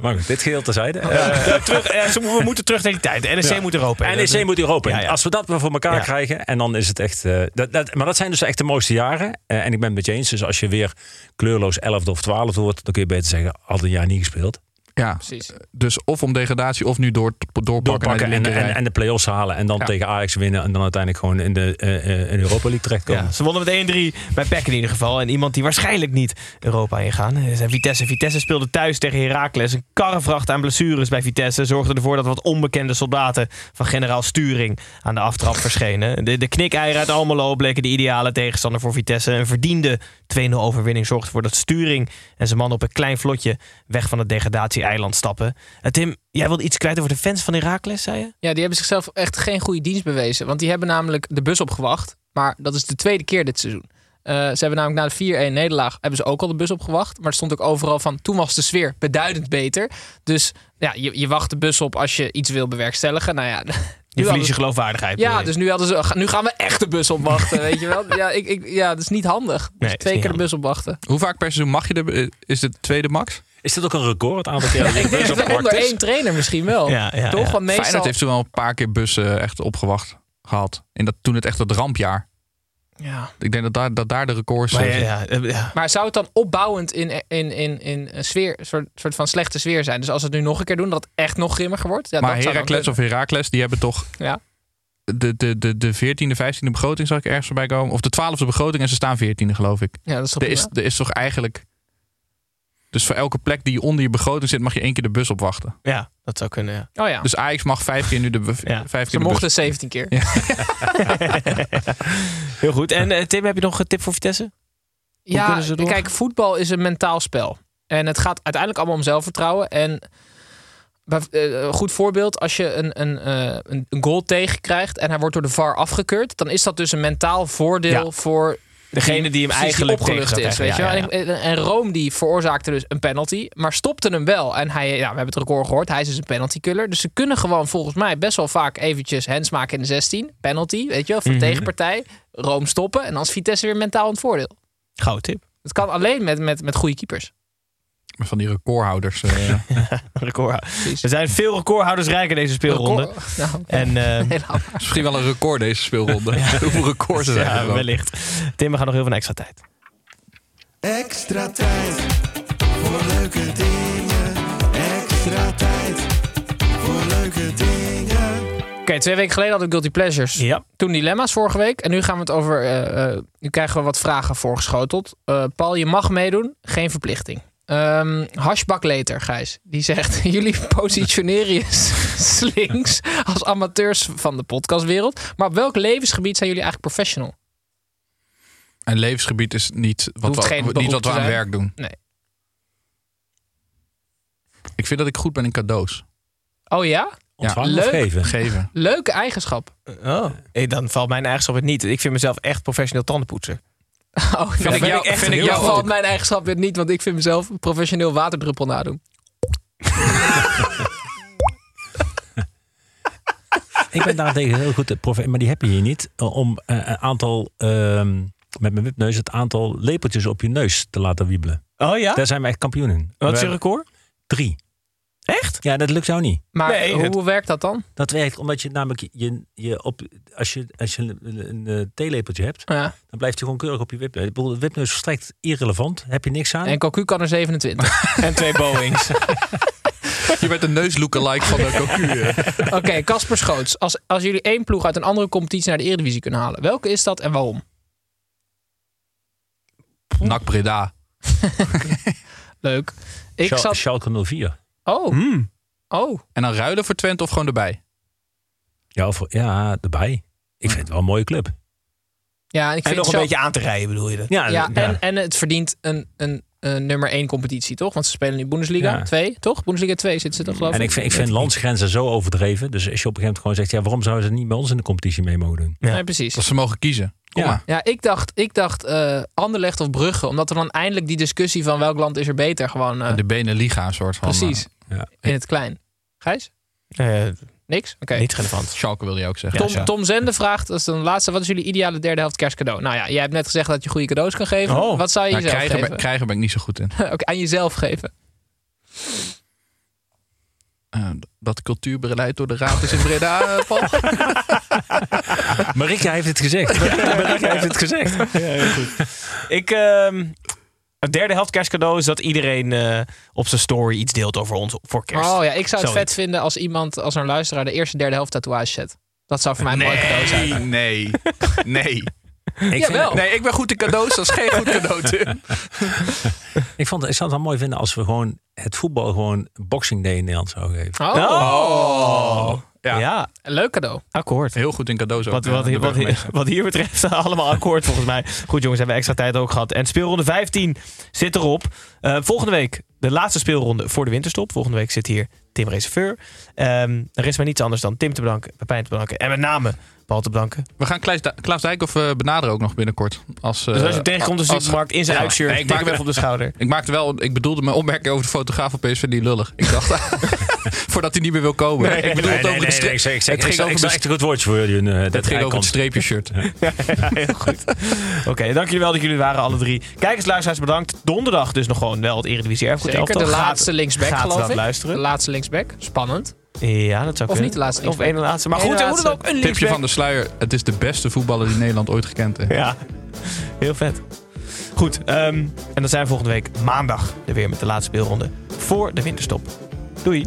Maar goed, dit geheel terzijde. Eh, terug, eh, we moeten terug naar die tijd. De NEC Ja. moet Europa. in. NEC moet Europa in. Ja, ja. Als we dat maar voor elkaar Ja. krijgen. En dan is het echt. eh, dat, dat, maar dat zijn dus echt de mooiste jaren. Eh, en ik ben het met je eens. Dus als je weer kleurloos 11 of 12 wordt. Dan kun je beter zeggen. Had een jaar niet gespeeld. Ja, Precies. dus of om degradatie of nu door, doorpakken, Doorpakken naar en, de en, en de play-offs halen. En dan Ja. tegen Ajax winnen. En dan uiteindelijk gewoon in de eh, eh, in Europa League terechtkomen. Ja, ze wonnen met 1-3 bij PEC in ieder geval. En iemand die waarschijnlijk niet Europa ingaan. Vitesse. Vitesse speelde thuis tegen Heracles. Een karrevracht aan blessures bij Vitesse zorgde ervoor dat wat onbekende soldaten van generaal Sturing aan de aftrap verschenen. De, de knikeieren uit Almelo bleken de ideale tegenstander voor Vitesse. Een verdiende 2-0 overwinning zorgde ervoor dat Sturing en zijn man op een klein vlotje weg van het degradatie-eiland stappen. En Tim, jij wilde iets kwijt over de fans van Heracles, zei je? Ja, die hebben zichzelf echt geen goede dienst bewezen. Want die hebben namelijk de bus opgewacht. Maar dat is de tweede keer dit seizoen. Eh, ze hebben namelijk na de 4-1 nederlaag hebben ze ook al de bus opgewacht. Maar er stond ook overal van, toen was de sfeer beduidend beter. Dus ja, je, je wacht de bus op als je iets wil bewerkstelligen. Nou ja, Je verlies je geloofwaardigheid. Ja, dus nu, hadden ze, nu gaan we echt de bus opwachten, weet je wel. Ja, ik, ik, ja, dat is niet handig. Dus Nee, is twee niet keer de bus opwachten. Hoe vaak per seizoen mag je de... Is dit de tweede max? Is dit ook een record? Het aantal keer dat je Ik denk dat onder één trainer misschien wel. Ja, ja, Toch? ja. Want meestal... Feyenoord heeft toen wel een paar keer bussen echt opgewacht gehad. In dat, toen het echt het rampjaar. ja. Ik denk dat daar, dat daar de records Maar zijn. ja, ja, ja. Maar zou het dan opbouwend in, in, in, in een sfeer, soort, soort van slechte sfeer zijn? Dus als we het nu nog een keer doen, dat het echt nog grimmiger wordt? Ja, maar Heracles of kunnen. Heracles, die hebben toch Ja. de, de, de, de 14e, 15e begroting, zal ik ergens voorbij komen. Of de 12e begroting en ze staan 14e, geloof ik. Ja, dat is toch Er is, er is toch eigenlijk... Dus voor elke plek die onder je begroting zit, mag je één keer de bus opwachten. ja, dat zou kunnen, ja. Oh ja, Dus Ajax mag vijf keer nu de, bu- Ja. vijf ze keer de bus. mochten 17 keer. Ja. Heel goed. En eh, Tim, heb je nog een tip voor Vitesse? Ja, ze kijk, voetbal is een mentaal spel. En het gaat uiteindelijk allemaal om zelfvertrouwen. En eh, een goed voorbeeld, als je een, een, eh, een, een goal tegenkrijgt en hij wordt door de VAR afgekeurd, dan is dat dus een mentaal voordeel Ja. voor Degene die hem eigenlijk opgelucht is. Weet je? Ja, ja, En, Rome die veroorzaakte dus een penalty, maar stopte hem wel. En hij, ja, we hebben het record gehoord, hij is dus een penaltykiller. Dus ze kunnen gewoon volgens mij best wel vaak eventjes hands maken in de 16. Penalty, weet je wel, de Mhm. tegenpartij. Rome stoppen en dan is Vitesse weer mentaal in het voordeel. Gouden tip. Het kan alleen met, met, met goede keepers. Van die recordhouders. eh, Record. Er zijn veel recordhouders rijk in deze speelronde. Record- nou, En eh, helemaal. misschien wel een record deze speelronde. Hoeveel records er zijn er ja, wel. wellicht. Tim, we gaan nog heel veel extra tijd. Extra tijd voor leuke dingen. Extra tijd voor leuke dingen. Oké, twee weken geleden hadden we Guilty Pleasures. Ja. Toen dilemma's vorige week. En nu gaan we het over. eh, eh, nu krijgen we wat vragen voorgeschoteld. Eh, Paul, je mag meedoen, geen verplichting. Ehm Hashbak Later, Gijs. Die zegt: Jullie positioneren je slinks als amateurs van de podcastwereld. Maar op welk levensgebied zijn jullie eigenlijk professional? Een levensgebied is niet wat, Hoeft we, niet wat we aan werk doen. Nee. Ik vind dat ik goed ben in cadeaus. Oh ja? Ontvangen leuk. of geven? Geven. Leuke eigenschap. Oh. Eh, Dan valt mijn eigenschap het niet. Ik vind mezelf echt professioneel tandenpoetser. Oh, Vind ik jou, echt vind ik jou valt mijn eigenschap weer niet, want ik vind mezelf een professioneel waterdruppel nadoen. Ik ben daartegen heel goed, eh, maar die heb je hier niet. eh, Om eh, een aantal, ehm, met mijn wipneus, het aantal lepeltjes op je neus te laten wiebelen. Oh ja? Daar zijn we echt kampioen in. Wat is je record? Drie. Echt? Ja, dat lukt jou niet. Maar Nee, hoe het- werkt dat dan? Dat werkt omdat je namelijk je, je op, als je, als je een, een, eh, theelepeltje hebt, Ja. dan blijft hij gewoon keurig op je wipneus. Ik bedoel, de wipneus is volstrekt irrelevant. Heb je niks aan? En Cocu kan er 27. En twee Boeings. Je bent een neus lookalike van de cocu. eh. Oké, Casper Schoots. Als, als jullie één ploeg uit een andere competitie naar de Eredivisie kunnen halen, welke is dat en waarom? NAC Breda. Leuk. Ik Schal- zat. Schalke 04. Oh, Hmm. oh. En dan ruilen voor Twente of gewoon erbij? Ja, of, ja, erbij. Ik vind het wel een mooie club. Ja, en ik En vind nog een zo- beetje aan te rijden, bedoel je? dat? Ja, Ja, ja. En, en het verdient een, een, een nummer 1 competitie, toch? Want ze spelen nu Bundesliga Ja. 2, toch? Bundesliga 2 zitten ze toch, geloof En ik vind, ik vind landsgrenzen zo overdreven. Dus als je op een gegeven moment gewoon zegt... Ja, waarom zouden ze niet bij ons in de competitie mee mogen doen? Nee, precies. Dat ze mogen kiezen. Kom Ja. maar. Ja, ik dacht, ik dacht eh Anderlecht of Brugge. Omdat er dan eindelijk die discussie van welk land is er beter gewoon... eh, De Beneliga een soort van. precies, Ja. in het klein. Gijs? Eh, Niks? Oké. Niet relevant. eh, Schalke wil je ook zeggen. Tom, Tom Zende vraagt, dat is dan de laatste, wat is jullie ideale derde helft kerstcadeau? Nou ja, jij hebt net gezegd dat je goede cadeaus kan geven. Oh. Wat zou je Nou, jezelf krijgen, geven? ben, krijgen ben ik niet zo goed in. Oké, aan jezelf geven. Eh, dat cultuurbeleid door de raad is in Breda, eh, Paul. Marika heeft het gezegd. Marika heeft het gezegd. Ja, heel goed. Ik, ehm, het derde helft kerstcadeau is dat iedereen eh, op zijn story iets deelt over ons voor kerst. Oh ja, ik zou het Zoiets. vet vinden als iemand, als een luisteraar, de eerste derde helft tatoeage zet. Dat zou voor mij een mooi cadeau zijn. nee, nee. Ik, vind. Nee, ik ben goed in cadeaus. Dat is geen goed cadeau, Tim. ik, vond, ik zou het wel mooi vinden als we gewoon het voetbal gewoon Boxing Day in Nederland zouden geven. Oh, Oh. Ja. Ja. een leuk cadeau. akkoord. Heel goed in cadeaus ook. Wat, wat, wat hier betreft allemaal akkoord volgens mij. Goed jongens, hebben we extra tijd ook gehad. En speelronde 15 zit erop. Eh, volgende week de laatste speelronde voor de winterstop. Volgende week zit hier Tim Reserveur. Ehm er is maar niets anders dan Tim te bedanken, Pepijn te bedanken. En met name Paul te bedanken. We gaan Klaas, Di- Klaas Dijkhoff eh, benaderen ook nog binnenkort. Als, eh, Dus als je tegenkomt in de als- supermarkt in zijn Ja. uitshirt, Nee, ik tik hem maakte- even op de schouder. Ik maakte wel, ik bedoelde mijn opmerking over de fotograaf van PSV niet lullig. Ik dacht, voordat hij niet meer wil komen. ik bedoel het over de stre- ik zeg, ik zeg, het ging ik over echt een goed woordje voor jullie. eh, het ging over het komt. streepjeshirt. Ja, heel goed. Oké, dank jullie wel dat jullie waren, alle drie. Kijkers, luisteraars, bedankt. Donderdag dus nog gewoon wel het Eredivisie Erfgoed Zeker, de laatste linksback gaat geloof dat ik. luisteren. De laatste linksback. Spannend. Ja, dat zou Of kunnen. niet de laatste Of één laatste. Maar Eén goed, er laatste. ook een Tipje linksback. van de sluier. Het is de beste voetballer die Nederland ooit gekend heeft. Ja, heel vet. Goed, ehm, en dan zijn we volgende week maandag er weer met de laatste speelronde voor de winterstop. Doei.